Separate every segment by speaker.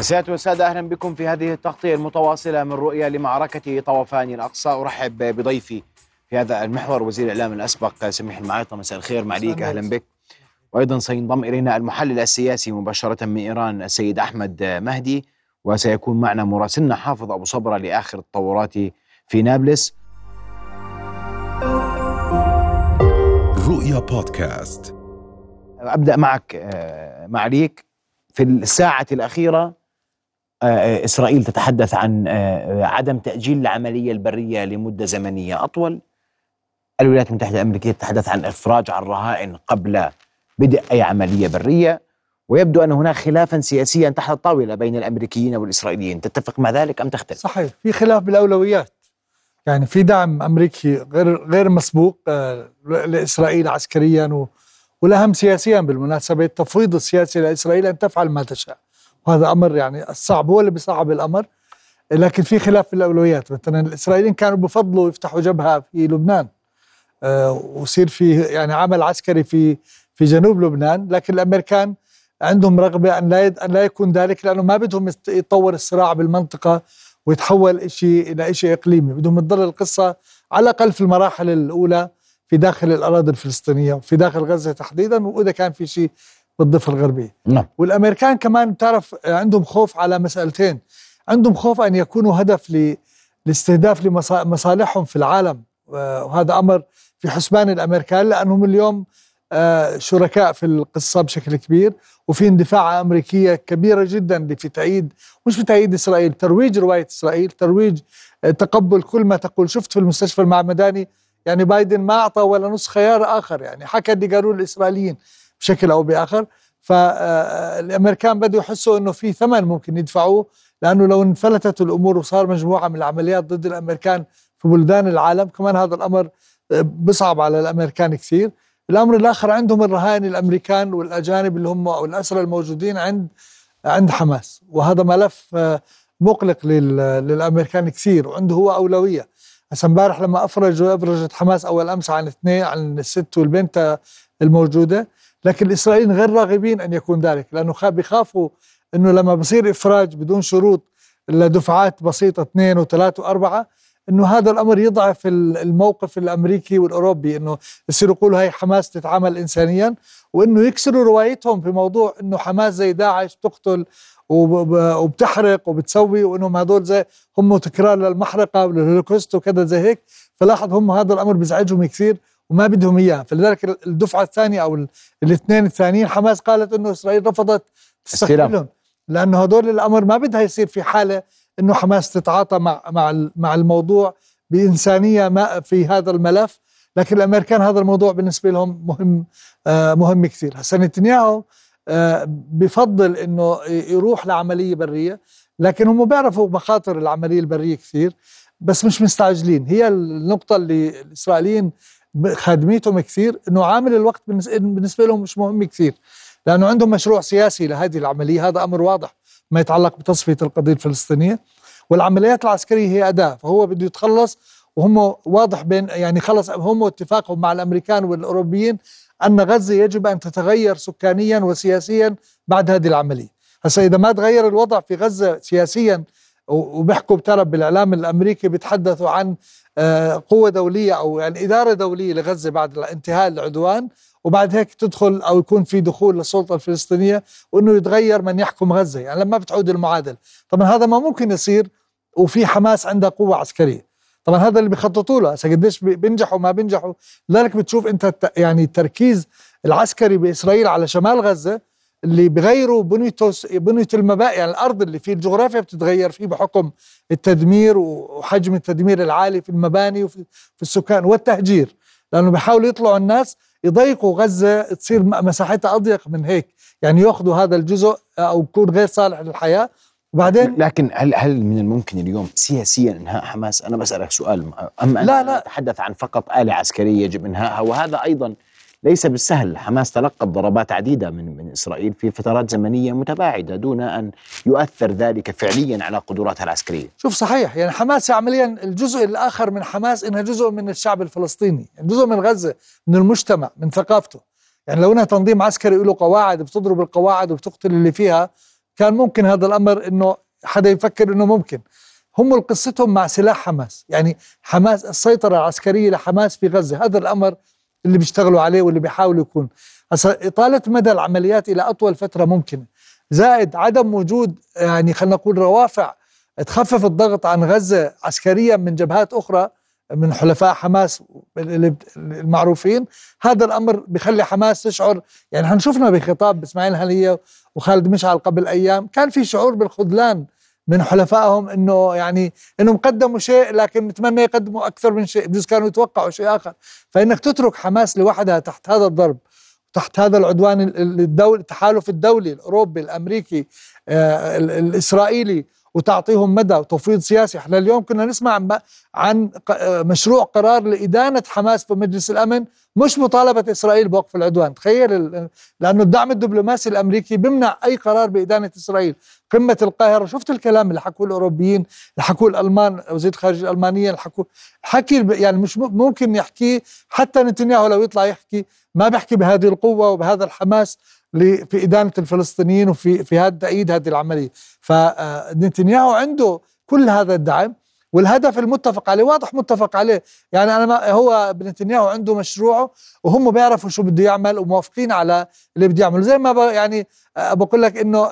Speaker 1: سيادة والسادة أهلا بكم في هذه التغطية المتواصلة من رؤية لمعركة طوفان الأقصى. أرحب بضيفي في هذا المحور وزير الإعلام الأسبق سميح المعيطة. مساء الخير معليك أهلا بك. وأيضا سينضم إلينا المحلل السياسي مباشرة من إيران السيد أحمد مهدي وسيكون معنا مراسلنا حافظ أبو صبرة لآخر التطورات في نابلس.
Speaker 2: رؤيا بودكاست.
Speaker 1: أبدأ معك آه، معليك في الساعة الأخيرة إسرائيل تتحدث عن آه، عدم تأجيل العملية البرية لمدة زمنية أطول. الولايات المتحدة الأمريكية تتحدث عن إفراج عن الرهائن قبل بدء أي عملية برية. ويبدو أن هناك خلافا سياسيا تحت الطاولة بين الأمريكيين والإسرائيليين. تتفق مع ذلك أم تختلف؟
Speaker 3: صحيح في خلاف بالأولويات. يعني في دعم أمريكي غير غير مسبوق آه، لإسرائيل عسكريا و والأهم سياسيا بالمناسبة التفويض السياسي لإسرائيل أن تفعل ما تشاء. وهذا أمر يعني الصعب هو اللي بيصعب الأمر. لكن في خلاف في الأولويات. مثلا الإسرائيليين كانوا بفضلوا يفتحوا جبهة في لبنان. آه، ويصير في يعني عمل عسكري في في جنوب لبنان. لكن الأمريكان عندهم رغبة أن لا أن لا يكون ذلك لأنه ما بدهم يتطور الصراع بالمنطقة ويتحول شيء إلى شيء إقليمي. بدهم تضل القصة على الأقل في المراحل الأولى في داخل الأراضي الفلسطينية وفي داخل غزة تحديدا وإذا كان في شيء بالضفه الغربيه
Speaker 1: نعم.
Speaker 3: والأمريكان كمان بتعرف عندهم خوف على مسألتين. عندهم خوف أن يكونوا هدف لاستهداف لمصالحهم في العالم. وهذا أمر في حسبان الأمريكان لأنهم اليوم آه، شركاء في القصة بشكل كبير وفي اندفاع أمريكية كبيرة جدا في تأييد مش في تأييد إسرائيل ترويج رواية إسرائيل ترويج آه، تقبل كل ما تقول. شفت في المستشفى المعمداني يعني بايدن ما أعطى ولا نص خيار آخر يعني حكى اللي قالوه الإسرائيليين. بشكل أو بآخر. فالامريكان آه، بدوا يحسوا إنه في ثمن ممكن يدفعوه لأنه لو انفلتت الأمور وصار مجموعة من العمليات ضد الأمريكان في بلدان العالم كمان هذا الأمر بصعب على الأمريكان كثير. الأمر الآخر عندهم الرهائن الأمريكان والأجانب اللي هم أو الأسرى الموجودين عند عند حماس. وهذا ملف آه، مقلق للأمريكان كثير وعنده هو أولوية. هسه امبارح لما أفرجوا أفرجت حماس أول أمس عن اثنين عن الست والبنت الموجودة لكن الإسرائيليين غير راغبين أن يكون ذلك لأنه بيخافوا إنه لما بصير إفراج بدون شروط لدفعات بسيطة اثنين وثلاث وأربعة إنه هذا الأمر يضعف الموقف الأمريكي والأوروبي إنه يصيروا يقولوا هي حماس تتعامل انسانيا وإنه يكسروا روايتهم في موضوع إنه حماس زي داعش تقتل وبتحرق وبتسوي وإنهم هذول زي هم تكرار للمحرقة والهولوكوست وكذا زي هيك فلاحظ هم هذا الأمر بيزعجهم كثير وما بدهم إياه. فلذلك الدفعة الثانية أو الاثنين الثانيين حماس قالت إنه إسرائيل رفضت تستقبلهم. لأنه هذول الأمر ما بدها يصير في حالة إنه حماس تتعاطى مع مع مع الموضوع بإنسانية ما في هذا الملف. لكن الأمريكان هذا الموضوع بالنسبة لهم مهم آه مهم كثير. هسه نتنياهو آه بفضل إنه يروح لعملية برية لكن هم بيعرفوا مخاطر العملية البرية كثير بس مش مستعجلين. هي النقطة اللي الإسرائيليين خادميتهم كثير إنه عامل الوقت بالنسبة لهم مش مهم كثير لأنه عندهم مشروع سياسي لهذه العملية هذا أمر واضح ما يتعلق بتصفية القضية الفلسطينية والعمليات العسكرية هي أداة فهو بده يتخلص وهم واضح بين يعني خلص هم اتفاقهم مع الأمريكان والأوروبيين أن غزة يجب أن تتغير سكانيا وسياسيا بعد هذه العملية. هسه إذا ما تغير الوضع في غزة سياسيا وبيحكوا بترى بالإعلام الأمريكي بيتحدثوا عن آه، قوة دولية أو يعني إدارة دولية لغزة بعد انتهاء العدوان وبعد هيك تدخل أو يكون في دخول للسلطة الفلسطينية وإنه يتغير من يحكم غزة يعني لما بتعود المعادله طبعا هذا ما ممكن يصير وفي حماس عندها قوة عسكرية. طبعا هذا اللي بيخططوا له. قديش بينجحوا ما بينجحوا؟ لذلك بتشوف أنت يعني التركيز العسكري بإسرائيل على شمال غزة اللي بغيروا بنيته بنيه المباني يعني الأرض اللي فيه الجغرافيا بتتغير فيه بحكم التدمير وحجم التدمير العالي في المباني وفي السكان والتهجير لأنه بيحاولوا يطلعوا الناس يضيقوا غزة تصير مساحتها أضيق من هيك يعني يأخذوا هذا الجزء أو يكون غير صالح للحياة. وبعدين
Speaker 1: لكن هل هل من الممكن اليوم سياسيا إنهاء حماس؟ أنا بسألك سؤال اما لا لا. نتحدث عن فقط آلة عسكرية يجب انهائها وهذا أيضا ليس بالسهل. حماس تلقت ضربات عديدة من, من إسرائيل في فترات زمنية متباعدة دون أن يؤثر ذلك فعليا على قدراتها العسكرية.
Speaker 3: شوف صحيح يعني حماس عمليا الجزء الآخر من حماس إنها جزء من الشعب الفلسطيني يعني جزء من غزة من المجتمع من ثقافته. يعني لو إنها تنظيم عسكري له قواعد بتضرب القواعد وبتقتل اللي فيها كان ممكن هذا الأمر إنه حدا يفكر إنه ممكن. هم قصتهم مع سلاح حماس. يعني حماس السيطرة العسكرية لحماس في غزة هذا الأمر اللي بيشتغلوا عليه واللي بيحاولوا يكون. إطالة مدى العمليات إلى أطول فترة ممكنة. زائد عدم وجود يعني خلينا نقول روافع تخفف الضغط عن غزة عسكريا من جبهات أخرى من حلفاء حماس المعروفين. هذا الأمر بخلي حماس تشعر يعني إحنا شفنا بخطاب إسماعيل هنيه وخالد مشعل قبل أيام كان في شعور بالخذلان من حلفائهم إنه يعني إنهم قدموا شيء لكن نتمنى يقدموا أكثر من شيء بجوز كانوا يتوقعوا شيء آخر. فإنك تترك حماس لوحدها تحت هذا الضرب تحت هذا العدوان الدولي التحالف الدولي الأوروبي الأمريكي آه الإسرائيلي وتعطيهم مدى وتفويض سياسي. إحنا اليوم كنا نسمع عن مشروع قرار لإدانة حماس في مجلس الأمن مش مطالبة إسرائيل بوقف العدوان. تخيل لأنه الدعم الدبلوماسي الأمريكي بيمنع أي قرار بإدانة إسرائيل. قمة القاهرة شفت الكلام اللي حكوه الأوروبيين اللي حكوه الألمان وزير الخارجية الألمانية اللي حكوه. حكي يعني مش ممكن يحكي حتى نتنياهو لو يطلع يحكي ما بيحكي بهذه القوة وبهذا الحماس في إدانة الفلسطينيين وفي في هذا تأييد هذه العملية. فنتنياهو عنده كل هذا الدعم. والهدف المتفق عليه واضح متفق عليه. يعني أنا ما هو نتنياهو عنده مشروعه وهم بيعرفوا شو بده يعمل وموافقين على اللي بده يعمله. زي ما يعني بقول لك إنه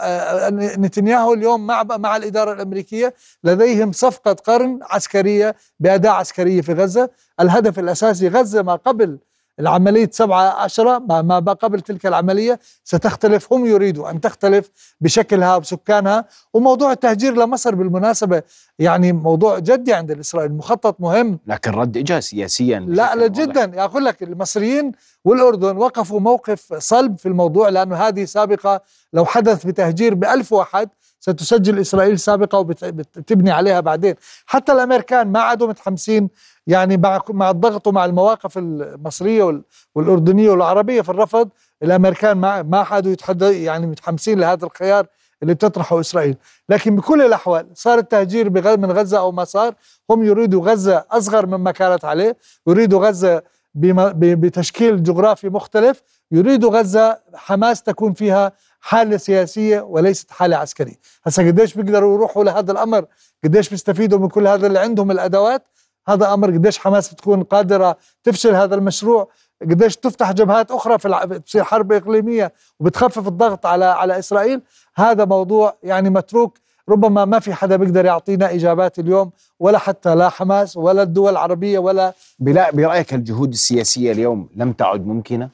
Speaker 3: نتنياهو اليوم مع مع الإدارة الأمريكية لديهم صفقة قرن عسكرية باداء عسكرية في غزة. الهدف الأساسي غزة ما قبل العملية سبعة عشرة ما قبل تلك العملية ستختلف هم يريدوا أن تختلف بشكلها وسكانها وموضوع التهجير لمصر بالمناسبة يعني موضوع جدي عند الإسرائيل مخطط مهم.
Speaker 1: لكن رد إجا سياسيا
Speaker 3: لا لا جدا. أقول لك المصريين والأردن وقفوا موقف صلب في الموضوع لأنه هذه سابقة لو حدث بتهجير بألف واحد ستسجل إسرائيل سابقة وبتبني عليها بعدين. حتى الأمريكان ما عادوا متحمسين يعني مع مع الضغط ومع المواقف المصرية والأردنية والعربية في الرفض الأمريكان ما ما يتحدث يعني متحمسين لهذا الخيار اللي بتطرحه إسرائيل، لكن بكل الأحوال صار التهجير من غزة أو ما صار هم يريدوا غزة أصغر مما كانت عليه، يريدوا غزة بتشكيل جغرافي مختلف، يريدوا غزة حماس تكون فيها حالة سياسية وليست حالة عسكرية، هسا قديش بيقدروا يروحوا لهذا الأمر؟ قديش بيستفيدوا من كل هذا اللي عندهم الأدوات؟ هذا أمر قديش حماس بتكون قادرة تفشل هذا المشروع قديش تفتح جبهات أخرى في بتصير حرب إقليمية وبتخفف الضغط على على إسرائيل هذا موضوع يعني متروك ربما ما في حدا بيقدر يعطينا إجابات اليوم ولا حتى لا حماس ولا الدول العربية ولا
Speaker 1: بلا برأيك الجهود السياسية اليوم لم تعد ممكنة؟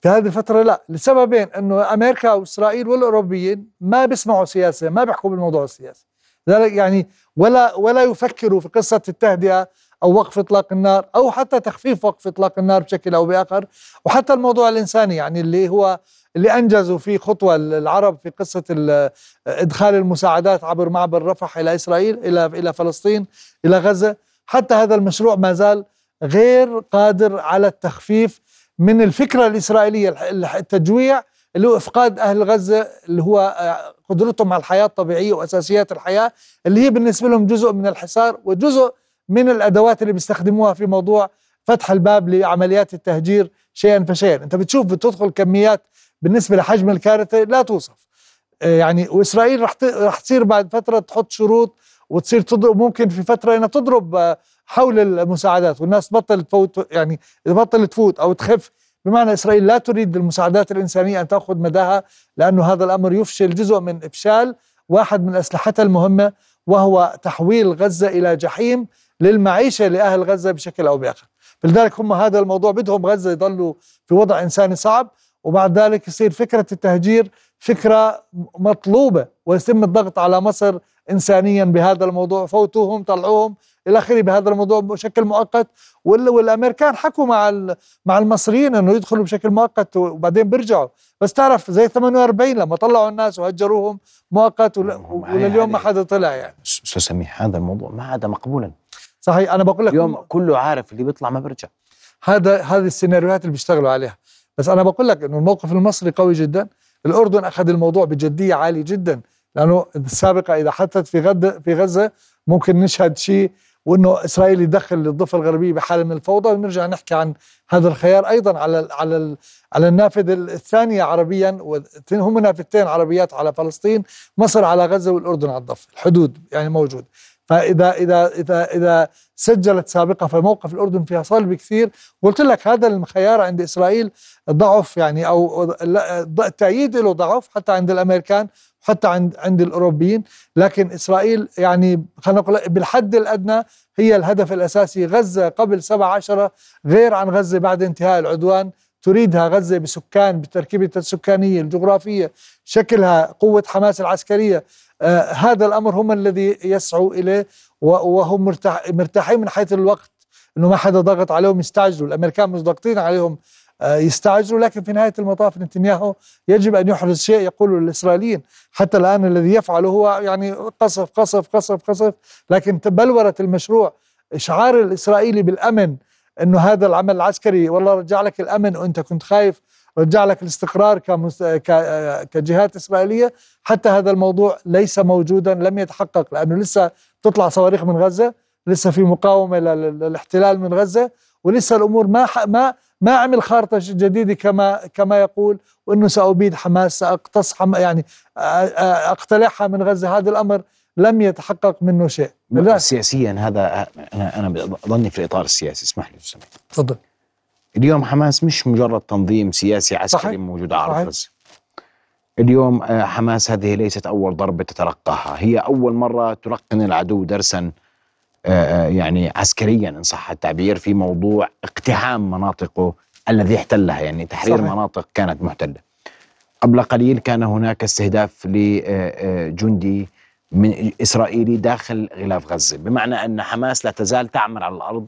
Speaker 3: في هذه الفترة لا. لسببين إنه أمريكا وإسرائيل والأوروبيين ما بيسمعوا سياسة ما بيحكوا بالموضوع السياسي. ذلك يعني ولا ولا يفكروا في قصة التهدئة أو وقف إطلاق النار أو حتى تخفيف وقف إطلاق النار بشكل أو بآخر. وحتى الموضوع الإنساني يعني اللي هو اللي أنجزوا فيه خطوة العرب في قصة إدخال المساعدات عبر معبر رفح إلى إسرائيل إلى إلى فلسطين إلى غزة. حتى هذا المشروع ما زال غير قادر على التخفيف من الفكرة الإسرائيلية. التجويع اللي هو إفقاد أهل غزة اللي هو آه، قدرتهم على الحياة الطبيعية وأساسيات الحياة اللي هي بالنسبة لهم جزء من الحصار وجزء من الأدوات اللي بيستخدموها في موضوع فتح الباب لعمليات التهجير شيئا فشيئا. أنت بتشوف بتدخل كميات بالنسبة لحجم الكارثة لا توصف. آه، يعني وإسرائيل رح رح تصير بعد فترة تحط شروط وتصير تضرب ممكن في فترة إنها تضرب آه، حول المساعدات والناس تبطل تفوت يعني تبطل تفوت أو تخف بمعنى إسرائيل لا تريد المساعدات الإنسانية أن تأخذ مداها لأنه هذا الأمر يفشل جزء من إفشال واحد من أسلحتها المهمة وهو تحويل غزة إلى جحيم للمعيشة لأهل غزة بشكل أو بآخر. فلذلك هم هذا الموضوع بدهم غزة يضلوا في وضع إنساني صعب. وبعد ذلك يصير فكرة التهجير فكرة مطلوبة ويتم الضغط على مصر إنسانيا بهذا الموضوع فوتوهم طلعوهم إلى آخره بهذا الموضوع بشكل مؤقت. والأمريكان حكوا مع مع المصريين إنه يدخلوا بشكل مؤقت وبعدين بيرجعوا. بس تعرف زي 48 لما طلعوا الناس وهجروهم مؤقت ولليوم ما حدا طلع يعني.
Speaker 1: أستاذ سميح هذا الموضوع ما عاد مقبولا.
Speaker 3: صحيح أنا بقول لك
Speaker 1: اليوم كله عارف اللي بيطلع ما بيرجع.
Speaker 3: هذا هذه السيناريوهات اللي بيشتغلوا عليها. بس أنا بقول لك إنه الموقف المصري قوي جدا. الأردن أخذ الموضوع بجدية عالية جدا. لأنه السابقة إذا حدثت في غزه في غزة ممكن نشهد شيء وإنه إسرائيل يدخل الضفه الغربية بحالة من الفوضى. ونرجع نحكي عن هذا الخيار أيضا على على على النافذة الثانية عربيا هم نافذتين عربيات على فلسطين. مصر على غزة والأردن على الضفة. الحدود يعني موجود. فإذا إذا إذا إذا سجلت سابقة فموقف الأردن فيها صلب كثير قلت لك هذا الخيار عند إسرائيل ضعف يعني أو التأييد له ضعف حتى عند الأمريكان حتى عند عند الأوروبيين. لكن إسرائيل يعني خلينا نقول بالحد الأدنى هي الهدف الأساسي غزة قبل 17 غير عن غزة بعد انتهاء العدوان. تريدها غزة بسكان بتركيبتها السكانية الجغرافية شكلها قوة حماس العسكرية آه هذا الأمر هم الذي يسعوا إليه وهم مرتاح مرتاحين من حيث الوقت إنه ما حدا ضغط عليهم يستعجلوا. الأمريكان مش ضاغطين عليهم آه يستعجلوا لكن في نهاية المطاف نتنياهو يجب أن يحرز شيء يقوله الإسرائيليين. حتى الآن الذي يفعله هو يعني قصف قصف قصف قصف لكن بلوره المشروع إشعار الإسرائيلي بالأمن إنه هذا العمل العسكري والله رجع لك الأمن وأنت كنت خايف رجع لك الاستقرار كمس... ك... كجهات إسرائيلية حتى هذا الموضوع ليس موجودا لم يتحقق لأنه لسه تطلع صواريخ من غزة لسه في مقاومة للاحتلال من غزة ولسه الأمور ما ح... ما ما عمل خارطة جديدة كما كما يقول وإنه سأبيد حماس سأقتص حم... يعني اقتلعها من غزة. هذا الأمر لم يتحقق منه شيء.
Speaker 1: سياسيا هذا أنا أنا بظني في الإطار السياسي. اسمح لي
Speaker 3: تفضل.
Speaker 1: اليوم حماس مش مجرد تنظيم سياسي عسكري صحيح. موجود على غزه اليوم حماس هذه ليست أول ضربة تتلقاها هي أول مرة تلقن العدو درسا يعني عسكريا إن صح التعبير في موضوع اقتحام مناطقه الذي احتلها. يعني تحرير صحيح. مناطق كانت محتلة. قبل قليل كان هناك استهداف لجندي من إسرائيلي داخل غلاف غزة بمعنى أن حماس لا تزال تعمل على الأرض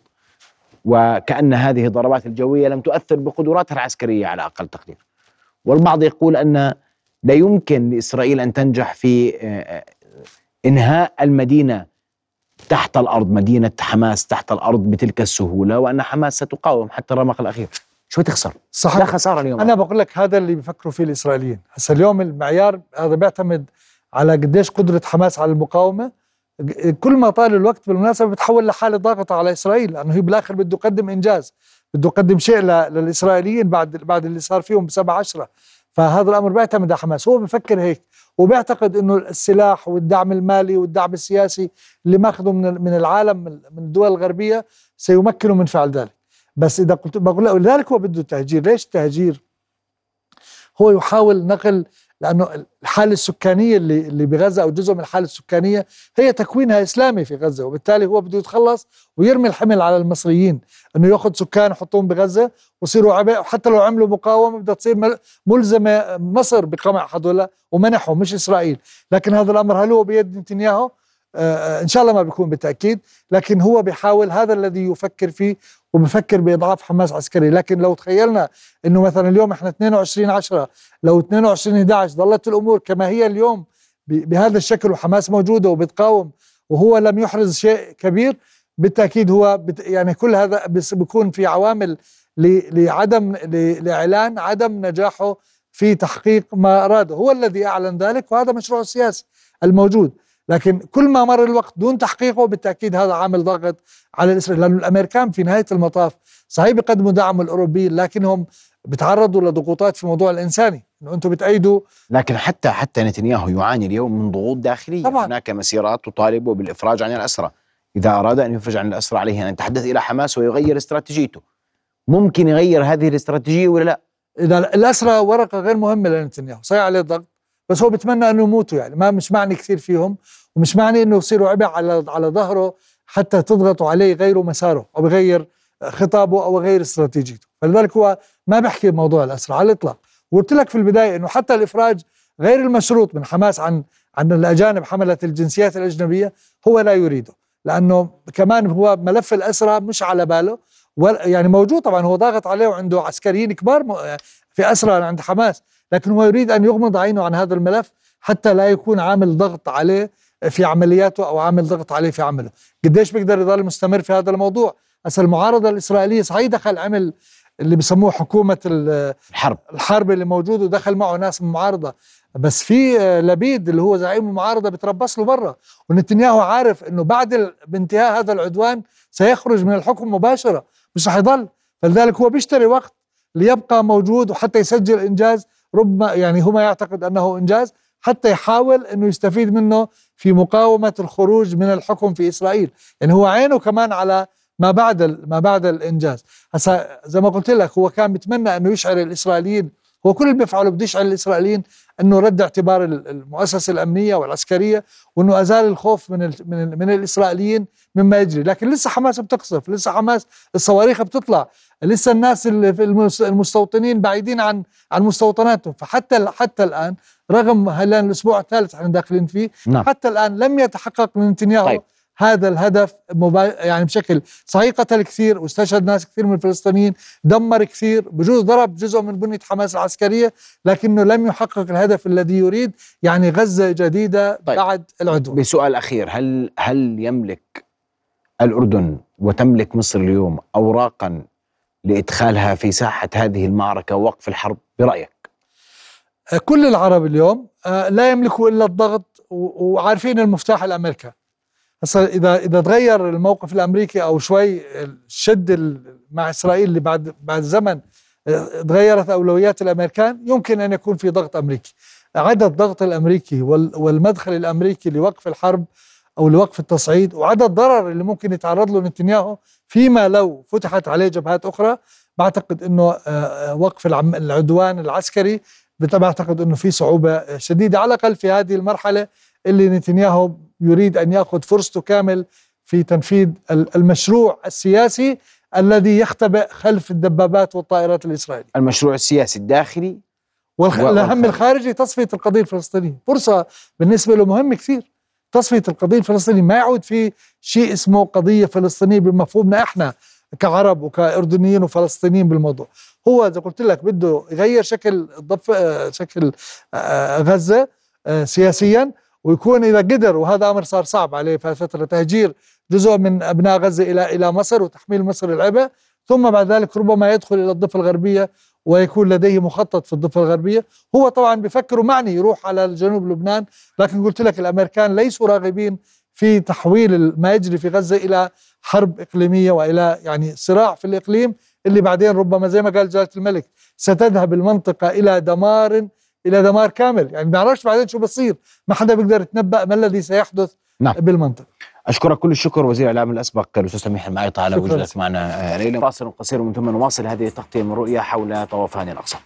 Speaker 1: وكأن هذه الضربات الجوية لم تؤثر بقدراتها العسكرية على أقل تقدير. والبعض يقول أن لا يمكن لإسرائيل أن تنجح في آه، إنهاء المدينة تحت الأرض مدينة حماس تحت الأرض بتلك السهولة وأن حماس ستقاوم حتى الرمق الأخير. شو تخسر
Speaker 3: صحيح.
Speaker 1: لا خسارة اليوم.
Speaker 3: أنا بقول لك هذا اللي بيفكروا فيه الإسرائيليين. هسا اليوم المعيار هذا بيعتمد على قديش قدرة حماس على المقاومة. كل ما طال الوقت بالمناسبة بتحول لحالة ضاغطة على إسرائيل لأنه هي بالآخر بده يقدم إنجاز بده يقدم شيء للإسرائيليين بعد بعد اللي صار فيهم بسبعة عشرة. فهذا الأمر بيعتمد على حماس. هو بفكر هيك وبيعتقد إنه السلاح والدعم المالي والدعم السياسي اللي ماخذه من من العالم من الدول الغربية سيمكنه من فعل ذلك. بس إذا قلت بقول لذلك هو بده تهجير ليش التهجير؟ هو يحاول نقل لأنه الحالة السكانية اللي اللي بغزة أو جزء من الحالة السكانية هي تكوينها إسلامي في غزة وبالتالي هو بده يتخلص ويرمي الحمل على المصريين إنه يأخذ سكان يحطهم بغزة ويصيروا عبء وحتى لو عملوا مقاومة بدها تصير ملزمة مصر بقمع هذول ومنحهم مش إسرائيل. لكن هذا الأمر هل هو بيد نتنياهو؟ آه، آه، إن شاء الله ما بيكون بالتأكيد لكن هو بيحاول هذا الذي يفكر فيه وبفكر بإضعاف حماس عسكري. لكن لو تخيلنا إنه مثلا اليوم إحنا 22 10 لو 22 11 ظلت الأمور كما هي اليوم بهذا الشكل وحماس موجودة وبتقاوم وهو لم يحرز شيء كبير بالتأكيد هو يعني كل هذا بيكون في عوامل لعدم لإعلان عدم نجاحه في تحقيق ما أراده. هو الذي أعلن ذلك وهذا مشروع السياسي الموجود. لكن كل ما مر الوقت دون تحقيقه بالتأكيد هذا عامل ضغط على الإسرائيل لأنه الأمريكان في نهاية المطاف صحيح بيقدموا دعم الأوروبيين لكنهم بيتعرضوا لضغوطات في موضوع الإنساني. إنه أنتم بتأيدوا.
Speaker 1: لكن حتى حتى نتنياهو يعاني اليوم من ضغوط داخلية. طبعا. هناك مسيرات تطالبه بالإفراج عن الأسرى. إذا أراد أن يفرج عن الأسرى عليه أن يتحدث إلى حماس ويغير استراتيجيته. ممكن يغير هذه الاستراتيجية ولا لا؟
Speaker 3: إذا الأسرى ورقة غير مهمة لنتنياهو صحيح عليه الضغط بس هو بتمنى انه يموتوا يعني. ما مش معني كثير فيهم. ومش معني إنه يصيروا عبء على على ظهره حتى تضغطوا عليه يغيروا مساره أو يغير خطابه أو يغير استراتيجيته. فلذلك هو ما بحكي بموضوع الاسرى على الإطلاق. وقلت لك في البداية إنه حتى الإفراج غير المشروط من حماس عن عن الأجانب حملة الجنسيات الأجنبية هو لا يريده. لأنه كمان هو ملف الاسرى مش على باله. يعني موجود طبعا هو ضاغط عليه وعنده عسكريين كبار في اسرى عند حماس. لكن هو يريد أن يغمض عينه عن هذا الملف حتى لا يكون عامل ضغط عليه في عملياته أو عامل ضغط عليه في عمله. قديش بيقدر يضل مستمر في هذا الموضوع؟ هسه المعارضة الإسرائيلية صحيح دخل عمل اللي بسموه حكومة
Speaker 1: الحرب.
Speaker 3: الحرب اللي موجود ودخل معه ناس من المعارضة. بس في آه، لبيد اللي هو زعيم المعارضة بتربص له برا. ونتنياهو عارف إنه بعد بانتهاء هذا العدوان سيخرج من الحكم مباشرة. مش رح يضل. فلذلك هو بيشتري وقت ليبقى موجود وحتى يسجل إنجاز. ربما يعني هو ما يعتقد أنه إنجاز. حتى يحاول إنه يستفيد منه في مقاومة الخروج من الحكم في إسرائيل. يعني هو عينه كمان على ما بعد ما بعد الإنجاز. هسا زي ما قلت لك هو كان بيتمنى أنه يشعر الإسرائيليين هو كل اللي بيفعله بده يشعر الإسرائيليين إنه رد اعتبار ال- المؤسسة الأمنية والعسكرية وإنه أزال الخوف من ال من, ال من الإسرائيليين مما يجري لكن لسه حماس بتقصف لسه حماس الصواريخ بتطلع لسه الناس المستوطنين بعيدين عن عن مستوطناتهم فحتى حتى الآن رغم هلا الأسبوع الثالث إحنا داخلين فيه
Speaker 1: نعم.
Speaker 3: حتى الآن لم يتحقق من نتنياهو
Speaker 1: طيب.
Speaker 3: هذا الهدف مبا... يعني بشكل صحيح قتل كثير واستشهد ناس كثير من الفلسطينيين دمر كثير بجوز ضرب جزء من بنية حماس العسكرية لكنه لم يحقق الهدف الذي يريد يعني غزة جديدة
Speaker 1: طيب.
Speaker 3: بعد العدوان
Speaker 1: بسؤال أخير هل هل يملك الأردن وتملك مصر اليوم اوراقا لإدخالها في ساحة هذه المعركة ووقف الحرب برأيك؟
Speaker 3: آه، كل العرب اليوم آه، لا يملكوا إلا الضغط وعارفين المفتاح الأمريكا هسا إذا إذا تغير الموقف الأمريكي أو شوي الشد ال- مع إسرائيل اللي بعد بعد زمن آه، تغيرت أولويات الأمريكان يمكن أن يكون في ضغط أمريكي. عدد الضغط الأمريكي وال- والمدخل الأمريكي لوقف الحرب أو لوقف التصعيد وعدد الضرر اللي ممكن يتعرض له نتنياهو فيما لو فتحت عليه جبهات أخرى بعتقد إنه آه، آه، وقف العدوان العسكري بعتقد إنه في صعوبة شديدة على الأقل في هذه المرحلة اللي نتنياهو يريد أن يأخذ فرصته كامل في تنفيذ ال- المشروع السياسي الذي يختبئ خلف الدبابات والطائرات الإسرائيلية.
Speaker 1: المشروع السياسي الداخلي
Speaker 3: والأهم
Speaker 1: والخارجي.
Speaker 3: الخارجي تصفية القضية الفلسطينية. فرصة بالنسبة له مهم كثير. تصفية القضية الفلسطينية ما يعود في شيء اسمه قضية فلسطينية بمفهومنا إحنا كعرب وكأردنيين وفلسطينيين بالموضوع. هو زي قلت لك بده يغير شكل الضف آه، شكل آه، غزة آه، سياسيا ويكون إذا قدر وهذا أمر صار صعب عليه في فترة تهجير جزء من أبناء غزة إلى إلى مصر وتحميل مصر العبء ثم بعد ذلك ربما يدخل إلى الضفة الغربية ويكون لديه مخطط في الضفة الغربية. هو طبعا بفكر معني يروح على جنوب لبنان لكن قلت لك الأمريكان ليسوا راغبين في تحويل ما يجري في غزة إلى حرب إقليمية وإلى يعني صراع في الإقليم اللي بعدين ربما زي ما قال جلالة الملك ستذهب المنطقة إلى دمار إلى دمار كامل. يعني ما بنعرفش بعدين شو بصير. ما حدا بيقدر يتنبأ ما الذي سيحدث
Speaker 1: نعم.
Speaker 3: بالمنطقة
Speaker 1: أشكرك كل الشكر وزير الإعلام الأسبق الأستاذ سميح المعيطه على. وجودك معنا آه، ليلى فاصل قصير ومن ثم نواصل هذه التغطية من رؤيا حول طوفان الأقصى.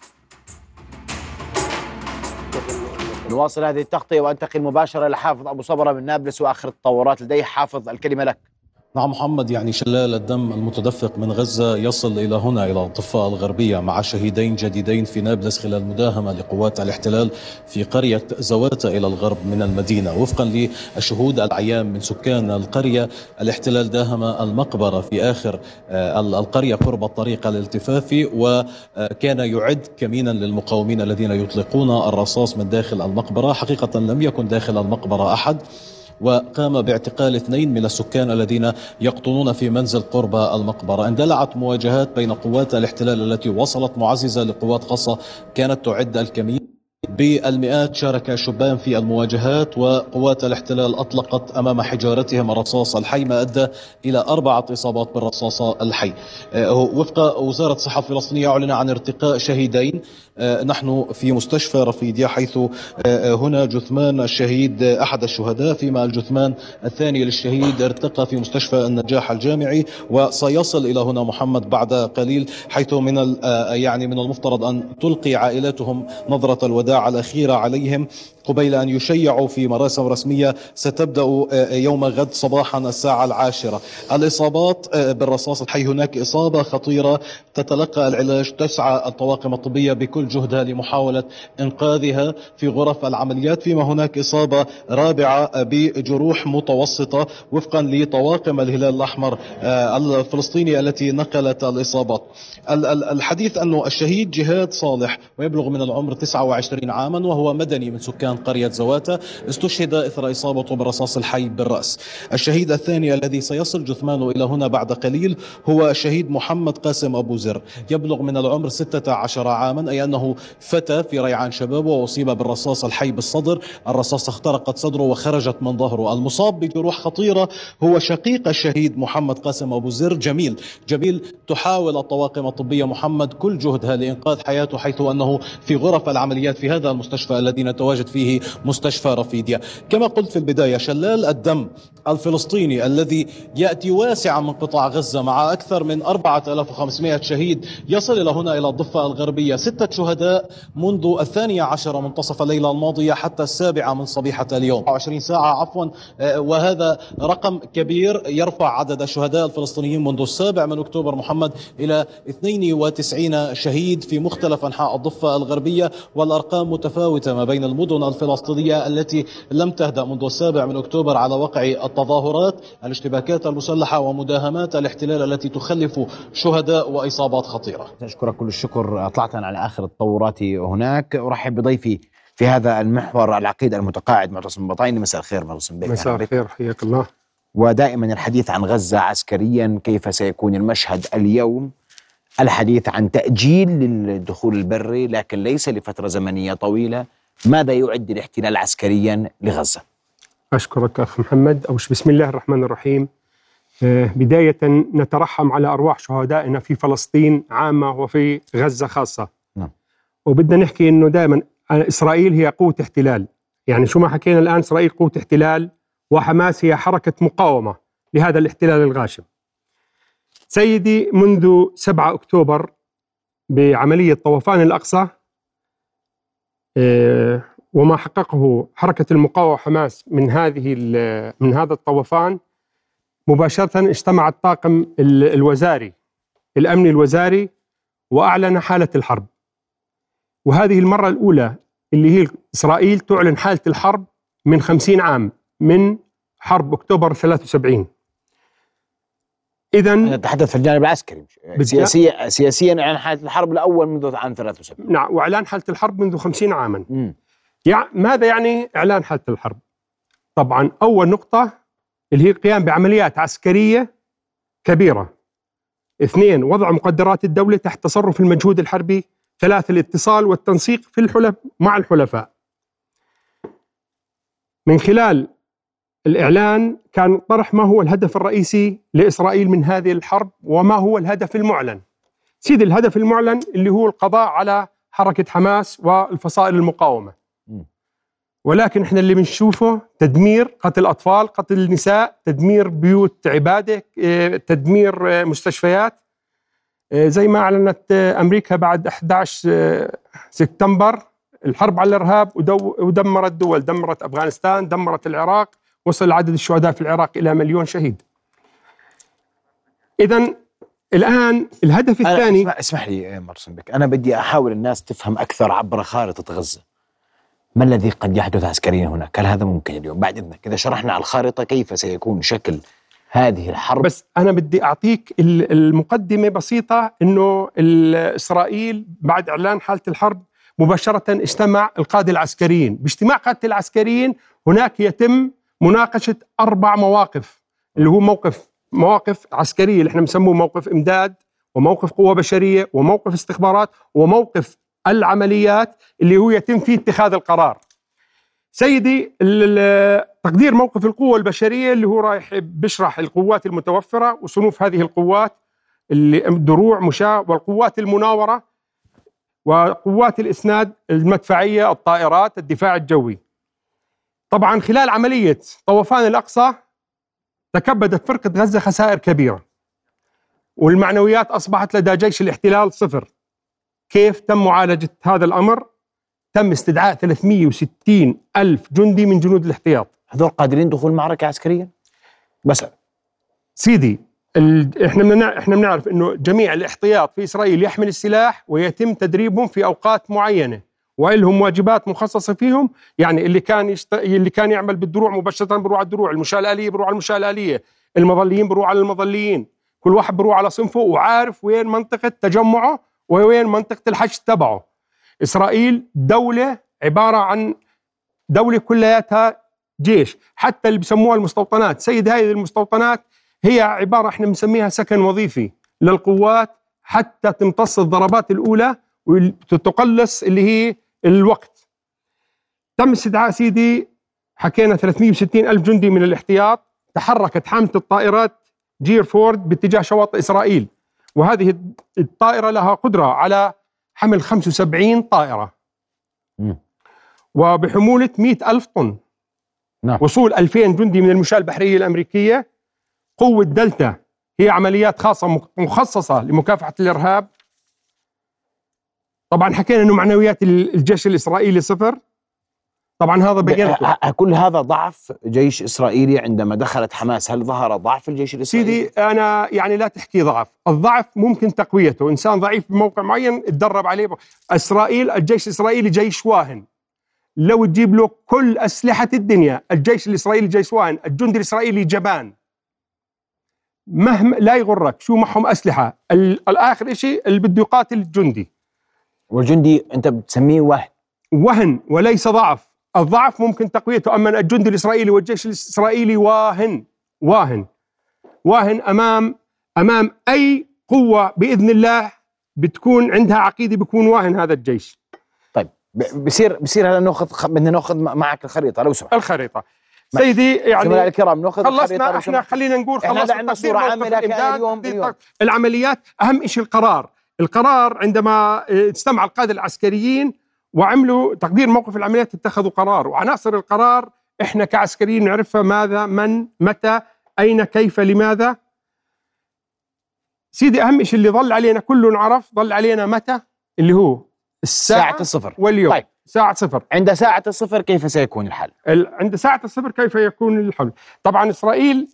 Speaker 1: نواصل هذه التغطية وأنتقل مباشرة لحافظ أبو صبرة من نابلس وآخر التطورات لديه. حافظ الكلمة لك.
Speaker 2: نعم محمد يعني شلال الدم المتدفق من غزة يصل إلى هنا إلى الضفة الغربية مع شهيدين جديدين في نابلس خلال مداهمة لقوات الاحتلال في قرية زواتا إلى الغرب من المدينة. وفقا للشهود العيان من سكان القرية الاحتلال داهم المقبرة في آخر آه، القرية قرب الطريق الالتفافي وكان يعد كمينا للمقاومين الذين يطلقون الرصاص من داخل المقبرة. حقيقة لم يكن داخل المقبرة أحد. وقام باعتقال اثنين من السكان الذين يقطنون في منزل قرب المقبرة. اندلعت مواجهات بين قوات الاحتلال التي وصلت معززة لقوات خاصة كانت تعد الكمين بالمئات شارك شبان في المواجهات وقوات الاحتلال أطلقت أمام حجارتهم الرصاص الحي ما أدى إلى أربعة إصابات بالرصاص الحي. آه، وفق وزارة الصحة الفلسطينية أعلن عن ارتقاء شهيدين. آه، نحن في مستشفى رفيديا حيث آه، هنا جثمان الشهيد أحد الشهداء فيما الجثمان الثاني للشهيد ارتقى في مستشفى النجاح الجامعي. وسيصل إلى هنا محمد بعد قليل حيث من يعني من المفترض أن تلقي عائلاتهم نظرة الوداع. الأخيرة عليهم. قبيل أن يشيعوا في مراسم رسمية ستبدأ آه، يوم غد صباحا الساعة العاشرة. الإصابات آه، بالرصاص الحي هناك إصابة خطيرة. تتلقى العلاج تسعى الطواقم الطبية بكل جهدها لمحاولة إنقاذها في غرف العمليات. فيما هناك إصابة رابعة بجروح متوسطة وفقا لطواقم الهلال الأحمر آه، الفلسطيني التي نقلت الإصابات. ال- ال- الحديث أنه الشهيد جهاد صالح ويبلغ من العمر 29 عاما وهو مدني من سكان قرية زواتا استشهد إثر إصابته بالرصاص الحي بالرأس. الشهيد الثاني الذي سيصل جثمانه إلى هنا بعد قليل هو الشهيد محمد قاسم أبو زر. يبلغ من العمر 16 عاما أي أنه فتى في ريعان شبابه وأصيب بالرصاص الحي بالصدر. الرصاص اخترقت صدره وخرجت من ظهره. المصاب بجروح خطيرة هو شقيق الشهيد محمد قاسم أبو زر. جميل جميل. تحاول الطواقم الطبية محمد كل جهدها لإنقاذ حياته حيث أنه في غرف العمليات في هذا المستشفى الذي نتواجد فيه مستشفى رفيديا. كما قلت في البداية شلال الدم الفلسطيني الذي يأتي واسعا من قطاع غزة مع أكثر من 4500 شهيد يصل إلى هنا إلى الضفة الغربية. ستة شهداء منذ الثانية عشر منتصف الليلة الماضية حتى السابعة من صبيحة اليوم. 20 ساعة عفوا. آه، وهذا رقم كبير يرفع عدد الشهداء الفلسطينيين منذ السابع من أكتوبر محمد إلى 92 شهيد في مختلف أنحاء الضفة الغربية والأرقام متفاوتة ما بين المدن الفلسطينية التي لم تهدأ منذ السابع من أكتوبر على وقع التظاهرات الاشتباكات المسلحة ومداهمات الاحتلال التي تخلف شهداء وإصابات خطيرة.
Speaker 1: أشكرك كل الشكر. أطلعتنا على آخر التطورات هناك. أرحب بضيفي في هذا المحور العقيد المتقاعد معتصم بطايني مساء الخير معتصم بك
Speaker 4: مساء الخير. حياك الله.
Speaker 1: ودائما الحديث عن غزة عسكريا كيف سيكون المشهد اليوم؟ الحديث عن تأجيل للدخول البري لكن ليس لفترة زمنية طويلة. ماذا يعد الاحتلال عسكريا لغزة؟
Speaker 4: أشكرك أخ محمد. أوش بسم الله الرحمن الرحيم. آه، بداية نترحم على أرواح شهدائنا في فلسطين عامة وفي غزة خاصة.
Speaker 1: نعم.
Speaker 4: وبدنا نحكي أنه دائما إسرائيل هي قوة احتلال. يعني شو ما حكينا الآن إسرائيل قوة احتلال وحماس هي حركة مقاومة لهذا الاحتلال الغاشم. سيدي منذ 7 أكتوبر بعملية طوفان الأقصى آه، وما حققه حركة المقاومة حماس من هذه من هذا الطوفان مباشرة اجتمع الطاقم الوزاري الأمني الوزاري وأعلن حالة الحرب. وهذه المرة الأولى اللي هي إسرائيل تعلن حالة الحرب من خمسين عام من حرب أكتوبر 73
Speaker 1: إذا نتحدث في الجانب العسكري سياسيا سياسيا إعلان حالة الحرب الأول منذ عام 73
Speaker 4: نعم وإعلان حالة الحرب منذ 50 عاما. يعني ماذا يعني إعلان حالة الحرب؟ طبعا أول نقطة اللي هي القيام بعمليات عسكرية كبيرة. اثنين وضع مقدرات الدولة تحت تصرف المجهود الحربي. ثلاثة الاتصال والتنسيق في الحلف مع الحلفاء. من خلال الإعلان كان طرح ما هو الهدف الرئيسي لإسرائيل من هذه الحرب وما هو الهدف المعلن. سيدي الهدف المعلن اللي هو القضاء على حركة حماس والفصائل المقاومة. ولكن إحنا اللي بنشوفه تدمير قتل أطفال قتل النساء تدمير بيوت عبادة آه، تدمير آه، مستشفيات. آه، زي ما أعلنت أمريكا بعد 11 سبتمبر الحرب على الإرهاب ودمرت دول دمرت أفغانستان دمرت العراق. وصل عدد الشهداء في العراق إلى مليون شهيد. اذا الآن الهدف الثاني
Speaker 1: اسمح, اسمح لي مرسم بك. أنا بدي أحاول الناس تفهم أكثر عبر خارطة غزة. ما الذي قد يحدث عسكريا هناك؟ هل هذا ممكن اليوم؟ بعد إذنك إذا شرحنا على الخارطة كيف سيكون شكل هذه الحرب؟
Speaker 4: بس أنا بدي أعطيك المقدمة بسيطة أنه إسرائيل بعد إعلان حالة الحرب مباشرة اجتمع القادة العسكريين. باجتماع قادة العسكريين هناك يتم مناقشة أربع مواقف اللي هو موقف مواقف عسكرية اللي إحنا بنسموه موقف إمداد وموقف قوة بشرية وموقف استخبارات وموقف العمليات اللي هو يتم فيه اتخاذ القرار. سيدي تقدير موقف القوة البشرية اللي هو رايح بيشرح القوات المتوفرة وصنوف هذه القوات اللي دروع مشاة والقوات المناورة وقوات الإسناد المدفعية الطائرات الدفاع الجوي. طبعا خلال عملية طوفان الأقصى تكبدت فرقة غزة خسائر كبيرة والمعنويات أصبحت لدى جيش الاحتلال صفر. كيف تم معالجة هذا الأمر؟ تم استدعاء 360 ألف جندي من جنود الاحتياط.
Speaker 1: هذول قادرين دخول معركة عسكرية؟
Speaker 4: بس سيدي إحنا بدنا إحنا بنعرف إنه جميع الاحتياط في إسرائيل يحمل السلاح ويتم تدريبهم في أوقات معينة. ولهم واجبات مخصصة فيهم يعني اللي كان يشت... اللي كان يعمل بالدروع مباشرة بروح على الدروع المشاه الاليه بروح على المشاه الاليه المظليين بروح على المظليين كل واحد بروح على صنفه وعارف وين منطقة تجمعه وين منطقة الحشد تبعه. إسرائيل دولة عبارة عن دولة كلياتها جيش حتى اللي بسموها المستوطنات سيد هذه المستوطنات هي عبارة إحنا بنسميها سكن وظيفي للقوات حتى تمتص الضربات الأولى وتقلص اللي هي الوقت تم استدعاء سيدي حكينا 360 ألف جندي من الاحتياط تحركت حاملة الطائرات جير فورد باتجاه شواطئ إسرائيل وهذه الطائرة لها قدرة على حمل 75 طائرة. وبحمولة 100 ألف طن
Speaker 1: نعم.
Speaker 4: وصول 2000 جندي من المشاة البحرية الأمريكية قوة دلتا هي عمليات خاصة مخ- مخصصة لمكافحة الإرهاب طبعا حكينا أنه معنويات ال- الجيش الإسرائيلي صفر. طبعا هذا بينته
Speaker 1: كل هذا ضعف جيش إسرائيلي عندما دخلت حماس؟ هل ظهر ضعف الجيش الإسرائيلي؟
Speaker 4: سيدي أنا يعني لا تحكي ضعف، الضعف ممكن تقويته، إنسان ضعيف بموقع معين اتدرب عليه. إسرائيل الجيش الإسرائيلي جيش واهن. لو تجيب له كل أسلحة الدنيا، الجيش الإسرائيلي جيش واهن، الجندي الإسرائيلي جبان. مهما لا يغرك شو معهم أسلحة، ال- الآخر شيء اللي بده يقاتل الجندي.
Speaker 1: والجندي أنت بتسميه وهن.
Speaker 4: وهن وليس ضعف. الضعف ممكن تقويته أما الجندي الإسرائيلي والجيش الإسرائيلي واهن واهن. واهن أمام أمام أي قوة بإذن الله بتكون عندها عقيدة بيكون واهن هذا الجيش.
Speaker 1: طيب بصير بصير هلا ناخذ بدنا ناخذ معك الخريطة لو سمحت.
Speaker 4: الخريطة. سيدي
Speaker 1: زملائي
Speaker 4: يعني
Speaker 1: الكرام ناخذ
Speaker 4: خلصنا
Speaker 1: إحنا.
Speaker 4: خلينا نقول خلصنا
Speaker 1: عندنا لكن اليوم-
Speaker 4: تقدير
Speaker 1: اليوم.
Speaker 4: العمليات. أهم شيء القرار. القرار عندما استمع القادة العسكريين وعملوا تقدير موقف العمليات اتخذوا قرار وعناصر القرار إحنا كعسكريين نعرفها ماذا من متى أين كيف لماذا سيدي أهم شيء اللي ظل علينا كله نعرف ظل علينا متى اللي هو الساعة
Speaker 1: ساعة الصفر
Speaker 4: واليوم
Speaker 1: طيب.
Speaker 4: ساعة صفر
Speaker 1: عند ساعة الصفر كيف سيكون الحل؟
Speaker 4: ال- عند ساعة الصفر كيف يكون الحل؟ طبعا إسرائيل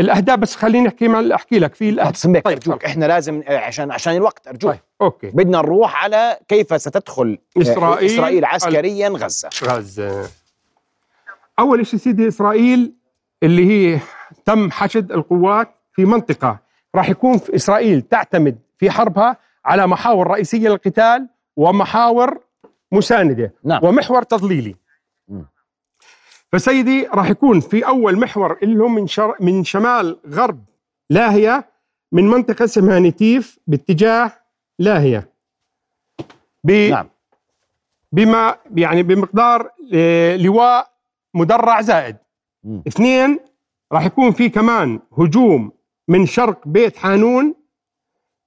Speaker 4: الأهداف بس خليني أحكي ما أحكي لك في الأهداف.
Speaker 1: سمك
Speaker 4: طيب،
Speaker 1: ارجوك إحنا لازم آه، عشان عشان الوقت أرجوك.
Speaker 4: طيب أوكي.
Speaker 1: بدنا نروح على كيف ستدخل آه،
Speaker 4: إسرائيل-
Speaker 1: إسرائيل عسكريا غزة.
Speaker 4: غزة. أول شيء سيدي إسرائيل اللي هي تم حشد القوات في منطقة راح يكون في إسرائيل تعتمد في حربها على محاور رئيسية للقتال ومحاور مساندة
Speaker 1: نعم.
Speaker 4: ومحور تضليلي.
Speaker 1: مم.
Speaker 4: فسيدي راح يكون في أول محور اللي هو من شر من شمال غرب لاهية من منطقة اسمها نتيف باتجاه لاهية. ب...
Speaker 1: نعم.
Speaker 4: بما يعني بمقدار آه، لواء مدرع زائد.
Speaker 1: مم.
Speaker 4: اثنين راح يكون في كمان هجوم من شرق بيت حانون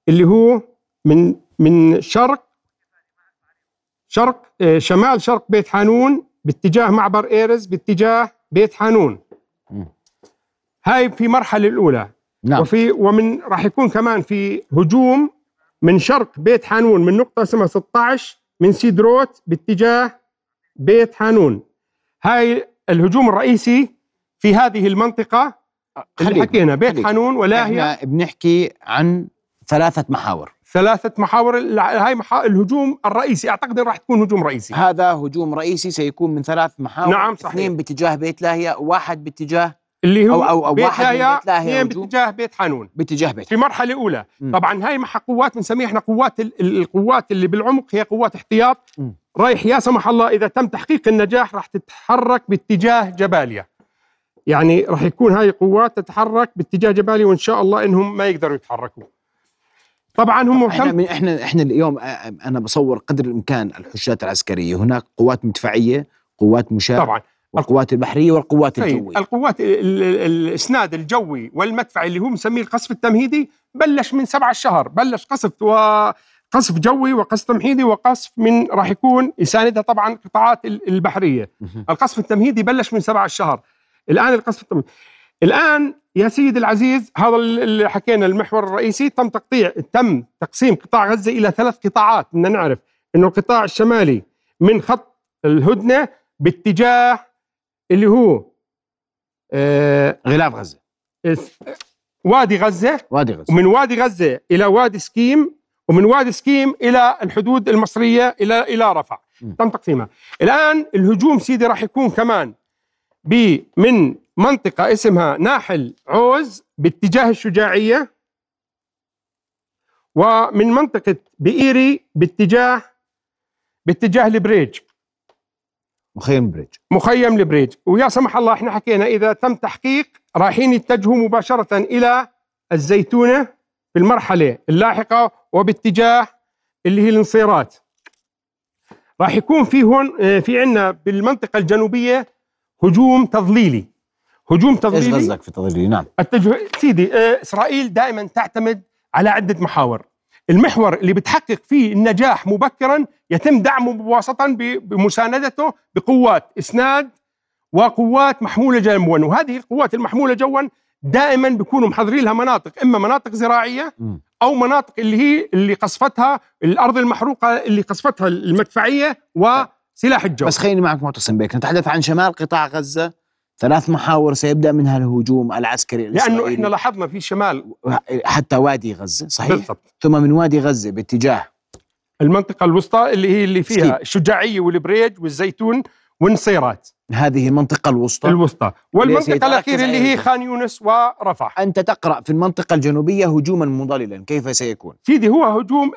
Speaker 4: اللي هو من من شرق شرق آه، شمال شرق بيت حانون باتجاه معبر إيرز باتجاه بيت حانون. هاي في مرحلة الأولى.
Speaker 1: نعم.
Speaker 4: وفي ومن راح يكون كمان في هجوم من شرق بيت حانون من نقطة اسمها 16 من سيدروت باتجاه بيت حانون. هاي الهجوم الرئيسي في هذه المنطقة اللي حكينا بيت
Speaker 1: خليك.
Speaker 4: حانون ولاهية
Speaker 1: إحنا بنحكي عن ثلاثة محاور.
Speaker 4: ثلاثة محاور هاي محا... الهجوم الرئيسي أعتقد راح تكون هجوم رئيسي
Speaker 1: هذا هجوم رئيسي سيكون من ثلاث محاور
Speaker 4: نعم، صحيح.
Speaker 1: اثنين باتجاه بيت لاهية واحد باتجاه
Speaker 4: اللي هو
Speaker 1: أو- أو- أو
Speaker 4: بيت
Speaker 1: واحد من
Speaker 4: لاهية
Speaker 1: بيت هجوم.
Speaker 4: باتجاه بيت حانون
Speaker 1: باتجاه بيت
Speaker 4: في مرحلة أولى
Speaker 1: مم.
Speaker 4: طبعا هاي مع قوات بنسميها إحنا قوات ال- ال- القوات اللي بالعمق هي قوات احتياط
Speaker 1: مم.
Speaker 4: رايح يا سمح الله إذا تم تحقيق النجاح راح تتحرك باتجاه جباليا يعني راح يكون هاي قوات تتحرك باتجاه جباليا وإن شاء الله إنهم ما يقدروا يتحركوا طبعا هم إحنا
Speaker 1: من إحنا إحنا اليوم أنا بصور قدر الإمكان الحشات العسكرية. هناك قوات مدفعية قوات مشاة
Speaker 4: طبعا.
Speaker 1: والقوات البحرية والقوات
Speaker 4: طيب
Speaker 1: الجوية.
Speaker 4: القوات ال- ال- الإسناد الجوي والمدفعي اللي هو مسميه القصف التمهيدي بلش من سبعة الشهر. بلش قصف وقصف جوي وقصف تمهيدي وقصف من راح يكون يساندها طبعا قطاعات ال-
Speaker 1: البحرية.
Speaker 4: القصف التمهيدي بلش من سبعة الشهر. الآن القصف التمهيدي الآن يا سيدي العزيز هذا اللي حكينا المحور الرئيسي تم تقطيع تم تقسيم قطاع غزة إلى ثلاث قطاعات بدنا نعرف. إنه القطاع الشمالي من خط الهدنة باتجاه اللي هو آه
Speaker 1: غلاف
Speaker 4: غزة. وادي غزة.
Speaker 1: وادي غزة.
Speaker 4: ومن وادي غزة إلى وادي سكيم ومن وادي سكيم إلى الحدود المصرية إلى إلى رفح
Speaker 1: م.
Speaker 4: تم تقسيمها. الآن الهجوم سيدي راح يكون كمان من منطقة اسمها ناحل عوز باتجاه الشجاعية ومن منطقة بئيري باتجاه باتجاه البريج
Speaker 1: مخيم بريج
Speaker 4: مخيم البريج ويا سمح الله إحنا حكينا إذا تم تحقيق رايحين يتجهوا مباشرة إلى الزيتونة في المرحلة اللاحقة وباتجاه اللي هي الانصيرات. راح يكون في هون آه، في عندنا بالمنطقة الجنوبية هجوم تضليلي هجوم
Speaker 1: إيش
Speaker 4: تضليلي
Speaker 1: قصدك في تضليلي؟ نعم.
Speaker 4: التجه... سيدي آه، إسرائيل دائما تعتمد على عدة محاور. المحور اللي بتحقق فيه النجاح مبكرا يتم دعمه مباشره ب- بمساندته بقوات إسناد وقوات محمولة جوا وهذه القوات المحمولة جوا دائما بيكونوا محضرين لها مناطق إما مناطق
Speaker 1: زراعية.
Speaker 4: أو مناطق اللي هي اللي قصفتها الأرض المحروقة اللي قصفتها المدفعية وسلاح الجو.
Speaker 1: بس خليني معك معتصم بيك. نتحدث عن شمال قطاع غزة. ثلاث محاور سيبدأ منها الهجوم العسكري
Speaker 4: لأنه
Speaker 1: الإسرائيلي.
Speaker 4: إحنا لاحظنا في شمال.
Speaker 1: حتى وادي غزة صحيح؟
Speaker 4: بالضبط.
Speaker 1: ثم من وادي غزة باتجاه
Speaker 4: المنطقة الوسطى اللي هي اللي فيها
Speaker 1: سكيب.
Speaker 4: الشجاعية والبريج والزيتون والنصيرات
Speaker 1: هذه المنطقة الوسطى.
Speaker 4: الوسطى. والمنطقة
Speaker 1: سيتركز
Speaker 4: الأخيرة اللي هي. خان يونس ورفح.
Speaker 1: أنت تقرأ في المنطقة الجنوبية هجوما مضللا كيف سيكون؟
Speaker 4: سيدي هو هجوم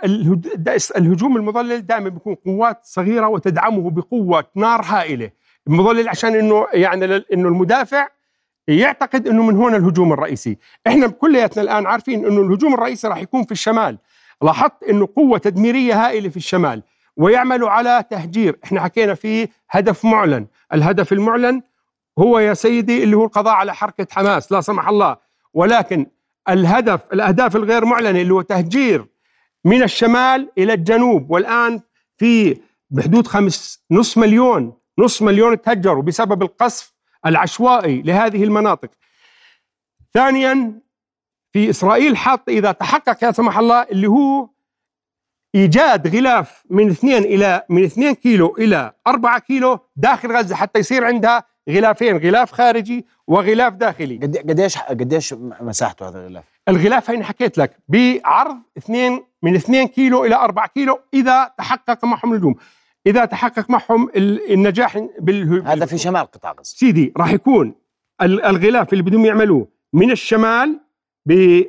Speaker 4: الهجوم المضلل دائما بيكون قوات صغيرة وتدعمه بقوة نار هائلة. المضلل عشان إنه يعني إنه المدافع يعتقد إنه من هنا الهجوم الرئيسي. إحنا كلياتنا الآن عارفين إنه الهجوم الرئيسي راح يكون في الشمال. لاحظت إنه قوة تدميرية هائلة في الشمال ويعملوا على تهجير. إحنا حكينا في هدف معلن. الهدف المعلن هو يا سيدي اللي هو القضاء على حركة حماس لا سمح الله. ولكن الهدف الأهداف الغير معلنة اللي هو تهجير من الشمال إلى الجنوب. والآن في بحدود خمس نص مليون نص مليون تهجروا بسبب القصف العشوائي لهذه المناطق. ثانيا في إسرائيل حاط إذا تحقق يا سمح الله اللي هو إيجاد غلاف من اثنين إلى من اثنين كيلو إلى أربعة كيلو داخل غزة حتى يصير عندها غلافين غلاف خارجي وغلاف داخلي.
Speaker 1: قد- قديش قديش مساحته هذا الغلاف؟
Speaker 4: الغلاف هين حكيت لك بعرض اثنين من 2 كيلو إلى 4 كيلو إذا تحقق معهم الهجوم إذا تحقق معهم ال- النجاح بال
Speaker 1: هذا في شمال قطاع غزة.
Speaker 4: سيدي راح يكون ال- الغلاف اللي بدهم يعملوه من الشمال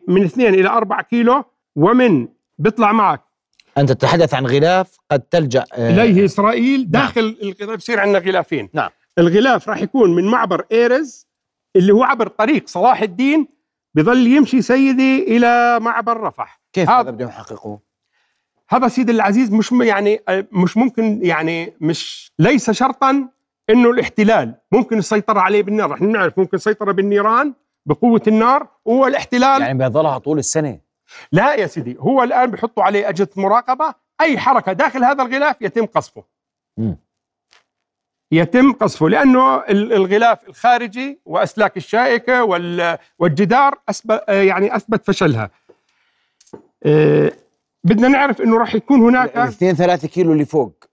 Speaker 4: من 2 إلى 4 كيلو ومن بيطلع معك.
Speaker 1: أنت تتحدث عن غلاف قد تلجأ آه،
Speaker 4: إليه إسرائيل. داخل الغلاف بصير عندنا غلافين.
Speaker 1: نعم.
Speaker 4: الغلاف راح يكون من معبر إيرز اللي هو عبر طريق صلاح الدين بظل يمشي سيدي إلى معبر رفح.
Speaker 1: كيف
Speaker 4: هذا
Speaker 1: بدهم يحققوه؟
Speaker 4: هذا سيدي العزيز مش م- يعني آه، مش ممكن يعني مش ليس شرطا إنه الاحتلال ممكن السيطره عليه بالنار. رح نعرف ممكن السيطره بالنيران بقوة النار هو الاحتلال يعني
Speaker 1: بيظلها طول السنة.
Speaker 4: لا يا سيدي هو الآن بيحطوا عليه أجهزة مراقبة. أي حركة داخل هذا الغلاف يتم قصفه.
Speaker 1: مم.
Speaker 4: يتم قصفه لأنه ال- الغلاف الخارجي وأسلاك الشائكة وال- والجدار آه، يعني أثبت فشلها. آه، بدنا نعرف إنه راح يكون هناك
Speaker 1: الاثنين ثلاثة كيلو اللي فوق.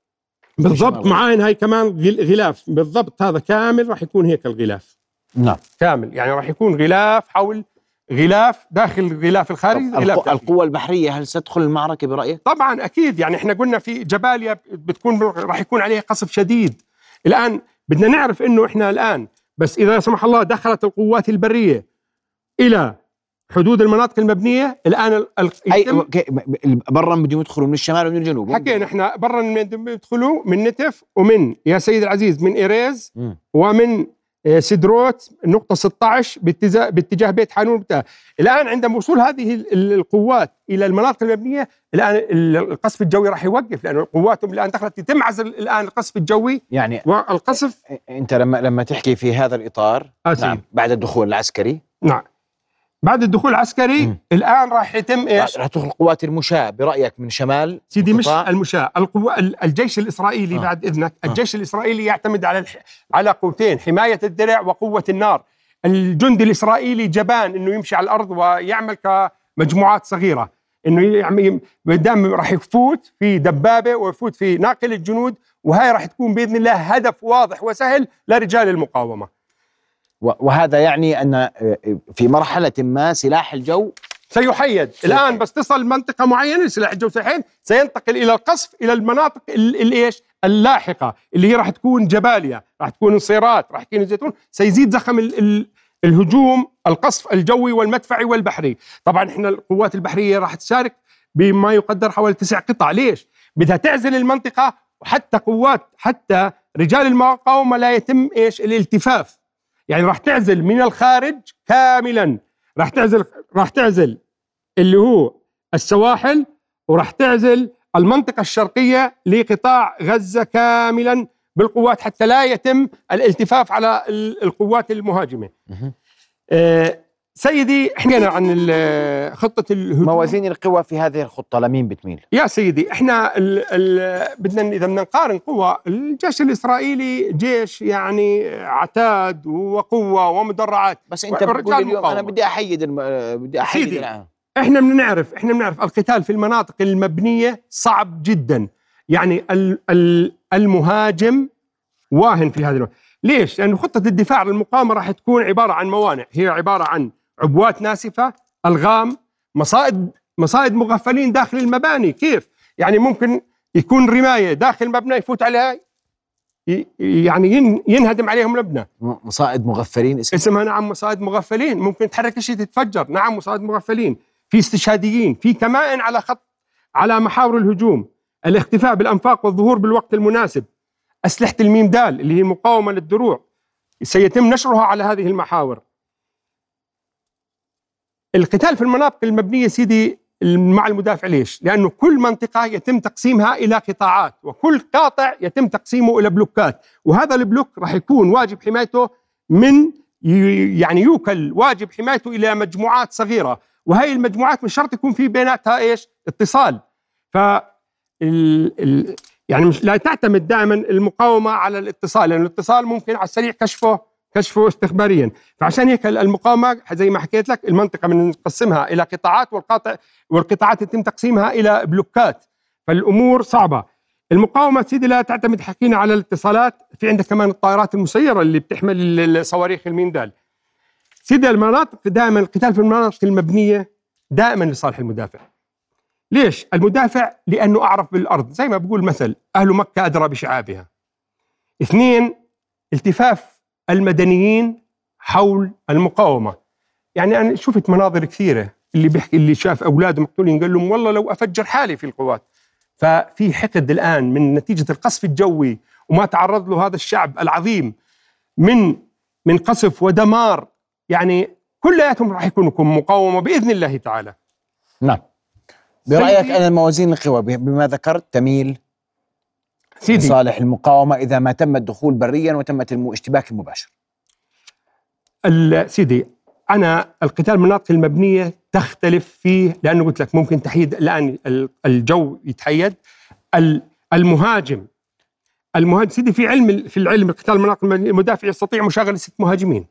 Speaker 4: بالضبط معاين هاي كمان غل- غلاف. بالضبط هذا كامل راح يكون هيك الغلاف.
Speaker 1: نعم.
Speaker 4: كامل يعني راح يكون غلاف حول غلاف داخل الغلاف الخارجي غلاف
Speaker 1: القو-
Speaker 4: داخلي.
Speaker 1: القوة البحرية هل ستدخل المعركة برأيك؟
Speaker 4: طبعا أكيد. يعني إحنا قلنا في جباليا بتكون راح يكون عليها قصف شديد. الآن بدنا نعرف إنه إحنا الآن بس إذا لا سمح الله دخلت القوات البرية إلى حدود المناطق المبنية الآن ال- ال-
Speaker 1: أي برا بدهم يدخلوا من الشمال ومن الجنوب
Speaker 4: حكينا إحنا برا من يدخلوا من نتف ومن يا سيد العزيز من إيريز
Speaker 1: مم.
Speaker 4: ومن آه، سدروت النقطة 16 باتجاه باتجاه بيت حانون بتاع. الآن عندما وصول هذه ال- ال- القوات إلى المناطق المبنية الآن ال- القصف الجوي راح يوقف لأنه قواتهم الآن دخلت يتم عزل الآن القصف الجوي
Speaker 1: يعني
Speaker 4: والقصف
Speaker 1: أنت لما لما تحكي في هذا الإطار
Speaker 4: آه.
Speaker 1: نعم بعد الدخول العسكري
Speaker 4: نعم بعد الدخول العسكري
Speaker 1: مم.
Speaker 4: الآن راح يتم إيش؟
Speaker 1: راح تدخل قوات المشاة برأيك من شمال
Speaker 4: سيدي مش؟ المشاة القوة ال- الجيش الإسرائيلي
Speaker 1: آه.
Speaker 4: بعد إذنك
Speaker 1: آه.
Speaker 4: الجيش الإسرائيلي يعتمد على الح... على قوتين حماية الدرع وقوة النار الجندي الإسرائيلي جبان إنه يمشي على الأرض ويعمل كمجموعات صغيرة إنه يعمل قدام راح يفوت في دبابة ويفوت في ناقل الجنود وهاي راح تكون بإذن الله هدف واضح وسهل لرجال المقاومة
Speaker 1: وهذا يعني أن آه، في مرحلة ما سلاح الجو
Speaker 4: سيحيد. الآن بس تصل منطقة معينة سلاح الجو سيحيد سينتقل إلى القصف إلى المناطق ال- الايش اللاحقة اللي هي راح تكون جباليا راح تكون انصيرات راح تكون الزيتون سيزيد زخم ال ال الهجوم القصف الجوي والمدفعي والبحري. طبعا إحنا القوات البحرية راح تشارك بما يقدر حوالي تسع قطع. ليش؟ بدها تعزل المنطقة وحتى قوات حتى رجال المقاومة لا يتم إيش؟ الالتفاف. يعني راح تعزل من الخارج كاملا راح تعزل راح تعزل اللي هو السواحل وراح تعزل المنطقة الشرقية لقطاع غزة كاملا بالقوات حتى لا يتم الالتفاف على ال- القوات المهاجمة. آه، سيدي حكينا عن خطة الهجوم
Speaker 1: موازين القوى في هذه الخطة لمين بتميل؟
Speaker 4: يا سيدي إحنا ال ال بدنا إذا بدنا نقارن قوى الجيش الإسرائيلي جيش يعني عتاد وقوة ومدرعات
Speaker 1: بس أنت
Speaker 4: ورجال
Speaker 1: بتقول اليوم أنا
Speaker 4: مقاومة.
Speaker 1: بدي أحيد الم... بدي أحيد
Speaker 4: سيدي.
Speaker 1: الع-
Speaker 4: إحنا بنعرف إحنا بنعرف القتال في المناطق المبنية صعب جدا يعني ال المهاجم واهن في هذا الوقت ليش؟ لأن خطة الدفاع للمقاومة راح تكون عبارة عن موانع هي عبارة عن عبوات ناسفة ألغام مصائد مصائد مغفلين داخل المباني. كيف؟ يعني ممكن يكون رماية داخل مبنى يفوت عليها يعني ين- ينهدم عليهم المبنى
Speaker 1: مصائد مغفلين اسم
Speaker 4: اسمها نعم مصائد مغفلين. ممكن تحرك شيء تتفجر. نعم مصائد مغفلين. في استشهاديين في كمائن على خط على محاور الهجوم. الاختفاء بالأنفاق والظهور بالوقت المناسب. أسلحة الميم دال اللي هي المقاومه للدروع. سيتم نشرها على هذه المحاور. القتال في المناطق المبنية سيدي مع المدافع ليش؟ لأنه كل منطقة يتم تقسيمها إلى قطاعات وكل قاطع يتم تقسيمه إلى بلوكات وهذا البلوك راح يكون واجب حمايته من يعني يوكل واجب حمايته إلى مجموعات صغيرة وهي المجموعات مش شرط يكون في بيناتها إيش؟ اتصال ف يعني مش لا تعتمد دائما المقاومة على الاتصال لأن الاتصال ممكن على السريع كشفه كشفه استخباريا. فعشان هيك المقاومة زي ما حكيت لك المنطقة بنقسمها إلى قطاعات والقاطع والقطاعات يتم تقسيمها إلى بلوكات. فالأمور صعبة. المقاومة سيدي لا تعتمد حكينا على الاتصالات في عندك كمان الطائرات المسيرة اللي بتحمل الصواريخ الميندال. سيدي المناطق دائما القتال في المناطق المبنية دائما لصالح المدافع. ليش؟ المدافع لأنه أعرف بالأرض. زي ما بقول مثل أهل مكة أدرى بشعابها. اثنين التفاف المدنيين حول المقاومة. يعني أنا شفت مناظر كثيرة اللي بيحكي اللي شاف اولاده مقتولين قال لهم والله لو أفجر حالي في القوات. ففي حقد الآن من نتيجة القصف الجوي وما تعرض له هذا الشعب العظيم من من قصف ودمار يعني كلياتهم راح يكونوا مقاومة بإذن الله تعالى.
Speaker 1: نعم برأيك
Speaker 4: سيدي-
Speaker 1: أنا موازين القوى بما ذكرت تميل
Speaker 4: سيدي.
Speaker 1: لصالح المقاومة إذا ما تم الدخول بريا وتمت الاشتباك المباشر.
Speaker 4: ال- سيدي أنا القتال المناطق المبنية تختلف فيه لأنه قلت لك ممكن تحييد الآن ال- الجو يتحيد. ال- المهاجم. المهاجم سيدي في علم في العلم القتال المناطق المبنية، المدافع يستطيع مشاغلة ست مهاجمين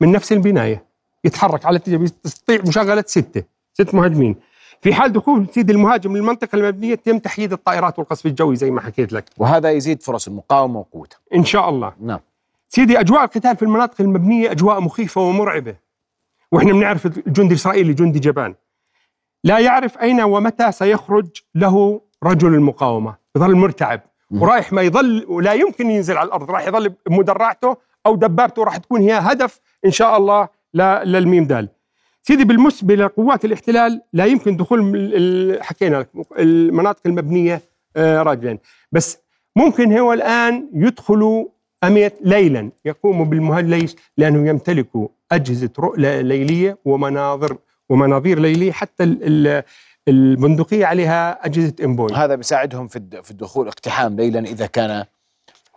Speaker 4: من نفس البناية. يتحرك على اتجاه يستطيع مشاغلة ستة ست مهاجمين. في حال دخول سيدي المهاجم للمنطقة المبنية يتم تحييد الطائرات والقصف الجوي زي ما حكيت لك.
Speaker 1: وهذا يزيد فرص المقاومة وقوتها.
Speaker 4: إن شاء الله.
Speaker 1: نعم.
Speaker 4: سيدي أجواء القتال في المناطق المبنية أجواء مخيفة ومرعبة. وإحنا بنعرف الجندي الاسرائيلي جندي جبان. لا يعرف أين ومتى سيخرج له رجل المقاومة. يظل مرتعب. ورايح ما يظل ولا يمكن ينزل على الأرض. راح يظل مدرعته أو دبابته راح تكون هي هدف إن شاء الله للميم دال. سيدي بالنسبة لقوات الاحتلال لا يمكن دخول حكينا لك المناطق المبنية آه، راجلا بس ممكن هو الآن يدخلوا أميت ليلا يقوم بالمهاجم ليش؟ لأنه يمتلكوا أجهزة رؤية ليلية ومناظر ومناظير ليلية حتى ال- ال- البندقية عليها أجهزة إنبوي
Speaker 1: هذا بيساعدهم في الد- في الدخول اقتحام ليلا إذا كان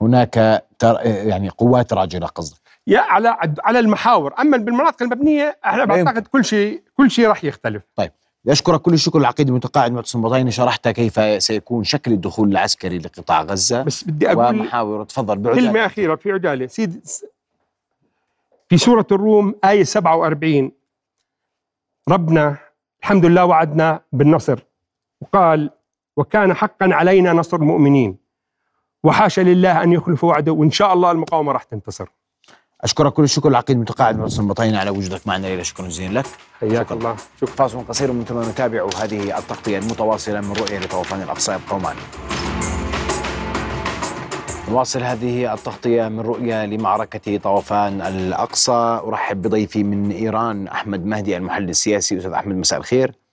Speaker 1: هناك. يعني قوات راجلة قصدك
Speaker 4: يا على على المحاور. أما بالمناطق المبنية
Speaker 1: إحنا يمكن.
Speaker 4: بعتقد كل شيء كل شيء راح يختلف.
Speaker 1: أشكرك كل الشكر العقيد المتقاعد معتصم بطيني شرحت كيف سيكون شكل الدخول العسكري لقطاع غزة.
Speaker 4: بس بدي أقول
Speaker 1: ومحاور. تفضل بعجالة.
Speaker 4: كلمة أخيرة في عجالة. سيد في سورة الروم آية 47 ربنا الحمد لله وعدنا بالنصر. وقال وكان حقا علينا نصر المؤمنين. وحاشا لله أن يخلف وعده. وإن شاء الله المقاومة راح تنتصر.
Speaker 1: أشكرك كل الشكر العقيد المتقاعد معتصم بطيني على وجودك معنا ليلة شكرا جزيلا لك.
Speaker 4: حياك. الله. شكرا.
Speaker 1: فاصل قصير من ثم نتابع هذه التغطية المتواصلة من رؤية لطوفان الأقصى يبقوا معنا نواصل هذه التغطية من رؤية لمعركة طوفان الأقصى. أرحب بضيفي من إيران أحمد مهدي المحلل السياسي. أستاذ أحمد مساء الخير.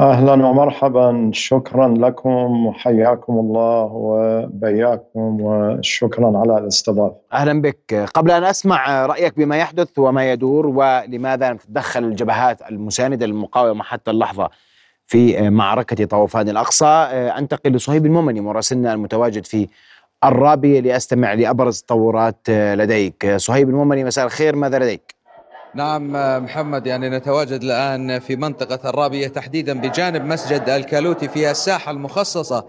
Speaker 5: أهلا ومرحبا شكرا لكم وحياكم الله وبياكم وشكرا على الاستضافة.
Speaker 1: أهلا بك قبل أن أسمع رأيك بما يحدث وما يدور ولماذا لم تتدخل الجبهات المساندة للمقاومة حتى اللحظة في معركة طوفان الأقصى أنتقل لصهيب المؤمني مراسلنا المتواجد في الرابية لأستمع لأبرز التطورات لديك صهيب المؤمني مساء الخير ماذا لديك؟
Speaker 6: نعم محمد يعني نتواجد الآن في منطقة الرابية تحديدا بجانب مسجد الكالوتي في الساحة المخصصة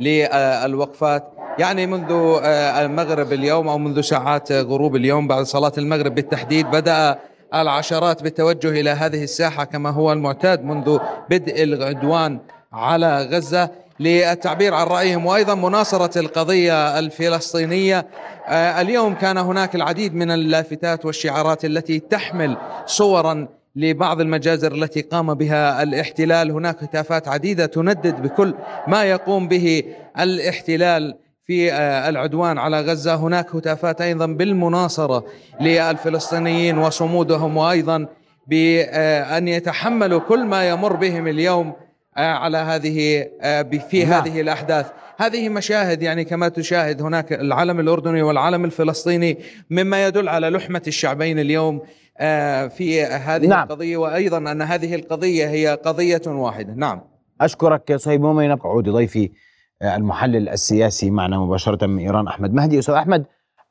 Speaker 6: للوقفات. يعني منذ المغرب اليوم أو منذ ساعات غروب اليوم بعد صلاة المغرب بالتحديد بدأ العشرات بالتوجه إلى هذه الساحة كما هو المعتاد منذ بدء العدوان على غزة. للتعبير عن رأيهم وأيضا مناصرة القضية الفلسطينية. اليوم كان هناك العديد من اللافتات والشعارات التي تحمل صورا لبعض المجازر التي قام بها الاحتلال. هناك هتافات عديدة تندد بكل ما يقوم به الاحتلال في العدوان على غزة. هناك هتافات أيضا بالمناصرة للفلسطينيين وصمودهم وأيضا بأن يتحملوا كل ما يمر بهم اليوم على هذه في هذه الأحداث. هذه مشاهد يعني كما تشاهد هناك العلم الأردني والعلم الفلسطيني مما يدل على لحمة الشعبين اليوم في هذه نعم. القضية وأيضا أن هذه القضية هي قضية واحدة. نعم.
Speaker 1: أشكرك صهيب مؤمن عودي ضيفي المحلل السياسي معنا مباشرة من إيران أحمد مهدي. أستاذ أحمد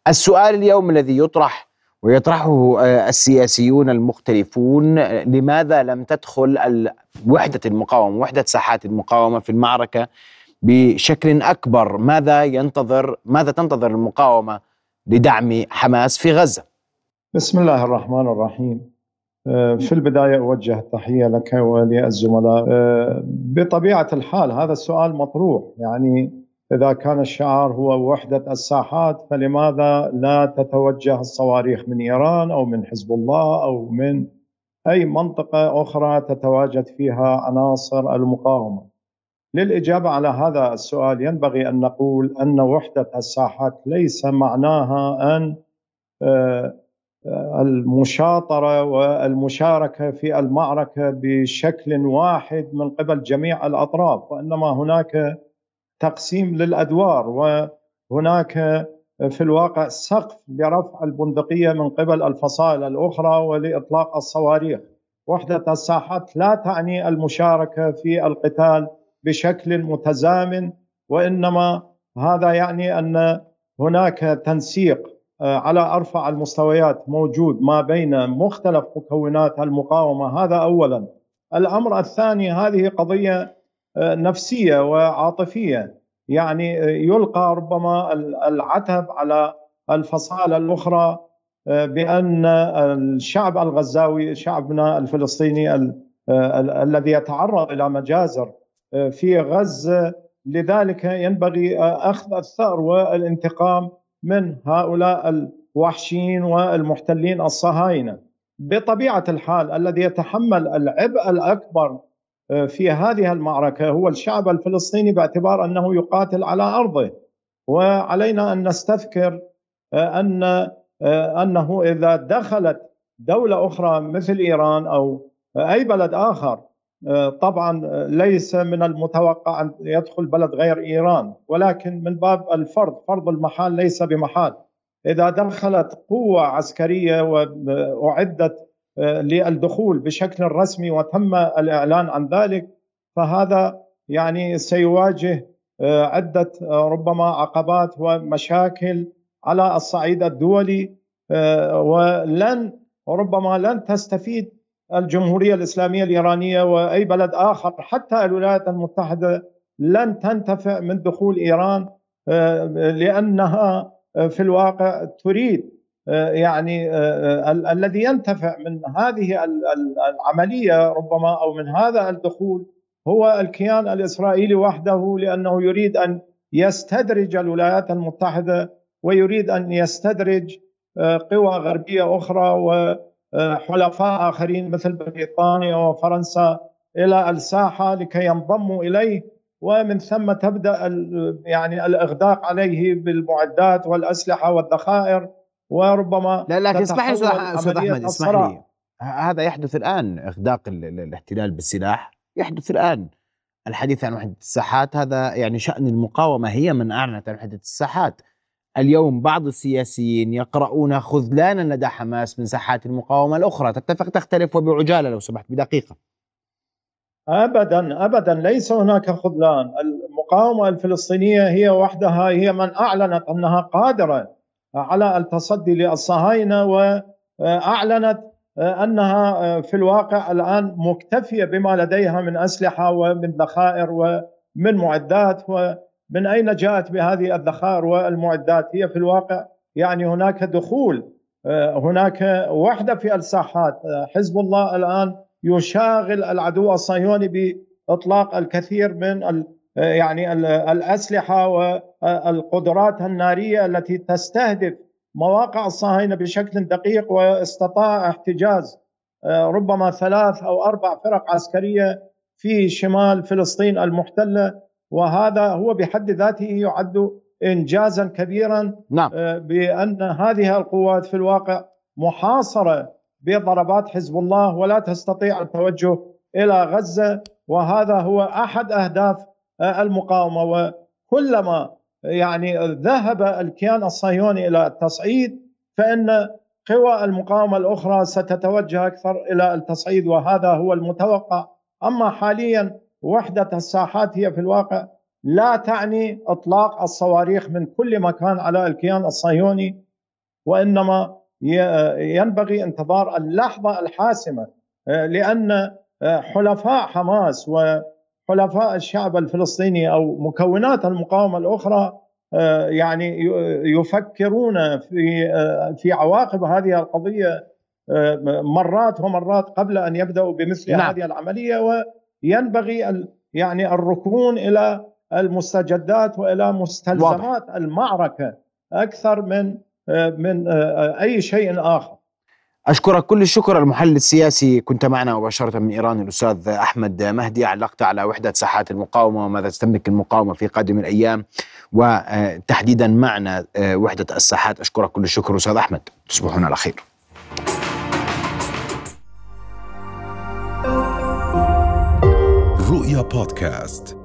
Speaker 1: السؤال اليوم الذي يطرح ويطرحه السياسيون المختلفون لماذا لم تدخل وحدة المقاومة وحدة ساحات المقاومة في المعركة بشكل أكبر؟ ماذا ينتظر ماذا تنتظر المقاومة لدعم حماس في غزة؟
Speaker 5: بسم الله الرحمن الرحيم. في البداية أوجه التحية لك وللزملاء. بطبيعة الحال هذا السؤال مطروح. يعني إذا كان الشعار هو وحدة الساحات فلماذا لا تتوجه الصواريخ من إيران أو من حزب الله أو من أي منطقة أخرى تتواجد فيها عناصر المقاومة؟ للإجابة على هذا السؤال ينبغي أن نقول أن وحدة الساحات ليس معناها أن المشاطرة والمشاركة في المعركة بشكل واحد من قبل جميع الأطراف وإنما هناك تقسيم للأدوار وهناك في الواقع سقف لرفع البندقية من قبل الفصائل الأخرى ولإطلاق الصواريخ. وحدة الساحات لا تعني المشاركة في القتال بشكل متزامن وإنما هذا يعني أن هناك تنسيق على أرفع المستويات موجود ما بين مختلف مكونات المقاومة هذا اولا. الأمر الثاني هذه قضية نفسية وعاطفية. يعني يلقى ربما العتب على الفصائل الأخرى بأن الشعب الغزاوي شعبنا الفلسطيني الذي يتعرض إلى مجازر في غزه لذلك ينبغي أخذ الثأر والانتقام من هؤلاء الوحشيين والمحتلين الصهاينة. بطبيعة الحال الذي يتحمل العبء الأكبر في هذه المعركة هو الشعب الفلسطيني باعتبار أنه يقاتل على أرضه. وعلينا أن نستذكر أن أنه إذا دخلت دولة أخرى مثل إيران أو أي بلد آخر طبعا ليس من المتوقع أن يدخل بلد غير إيران. ولكن من باب الفرض فرض المحال ليس بمحال. إذا دخلت قوة عسكرية واعدت للدخول بشكل رسمي وتم الإعلان عن ذلك فهذا يعني سيواجه عدة ربما عقبات ومشاكل على الصعيد الدولي ولن ربما لن تستفيد الجمهورية الإسلامية الإيرانية وأي بلد آخر حتى الولايات المتحدة لن تنتفع من دخول إيران لأنها في الواقع تريد يعني الذي ينتفع من هذه العملية ربما أو من هذا الدخول هو الكيان الإسرائيلي وحده لأنه يريد أن يستدرج الولايات المتحدة ويريد أن يستدرج قوى غربية أخرى وحلفاء آخرين مثل بريطانيا وفرنسا إلى الساحة لكي ينضموا إليه. ومن ثم تبدأ يعني الإغداق عليه بالمعدات والأسلحة والذخائر. وربما
Speaker 1: لا لكن اسمح لي أستاذ أحمد اسمح لي. هذا يحدث الآن إغداق الاحتلال بالسلاح. يحدث الآن. الحديث عن وحدة الساحات هذا يعني شأن المقاومة هي من أعلنت عن وحدة الساحات. اليوم بعض السياسيين يقرؤون خذلانا لدى حماس من ساحات المقاومة الأخرى. تتفق تختلف وبعجالة لو سمحت بدقيقة.
Speaker 5: ابدا ابدا. ليس هناك خذلان. المقاومة الفلسطينية هي وحدها هي من أعلنت أنها قادرة على التصدي للصهاينة وأعلنت أنها في الواقع الآن مكتفية بما لديها من أسلحة ومن ذخائر ومن معدات ومن أين جاءت بهذه الذخائر والمعدات؟ هي في الواقع يعني هناك دخول هناك وحدة في الساحات. حزب الله الآن يشاغل العدو الصهيوني بإطلاق الكثير من يعني الأسلحة والقدرات النارية التي تستهدف مواقع الصهاينة بشكل دقيق واستطاع احتجاز ربما ثلاث أو أربع فرق عسكرية في شمال فلسطين المحتلة. وهذا هو بحد ذاته يعد انجازا كبيرا
Speaker 1: نعم.
Speaker 5: بأن هذه القوات في الواقع محاصرة بضربات حزب الله ولا تستطيع التوجه إلى غزة. وهذا هو أحد أهداف المقاومة. وكلما يعني ذهب الكيان الصهيوني إلى التصعيد فإن قوى المقاومة الأخرى ستتوجه أكثر إلى التصعيد وهذا هو المتوقع. أما حاليا وحدة الساحات هي في الواقع لا تعني إطلاق الصواريخ من كل مكان على الكيان الصهيوني وإنما ينبغي انتظار اللحظة الحاسمة لأن حلفاء حماس وحلفاء الشعب الفلسطيني أو مكونات المقاومة الأخرى يعني يفكرون في في عواقب هذه القضية مرات ومرات قبل أن يبدأوا بمثل نعم. هذه العملية وينبغي يعني الركون إلى المستجدات وإلى مستلزمات واضح. المعركة أكثر من من أي شيء آخر
Speaker 1: أشكرك كل الشكر. المحلل السياسي كنت معنا مباشرة من إيران الأستاذ أحمد مهدي. علقت على وحدة ساحات المقاومة وماذا تستملك المقاومة في قادم الأيام وتحديدا معنى وحدة الساحات. أشكرك كل الشكر أستاذ أحمد. تصبحون على خير.
Speaker 7: رؤيا بودكاست.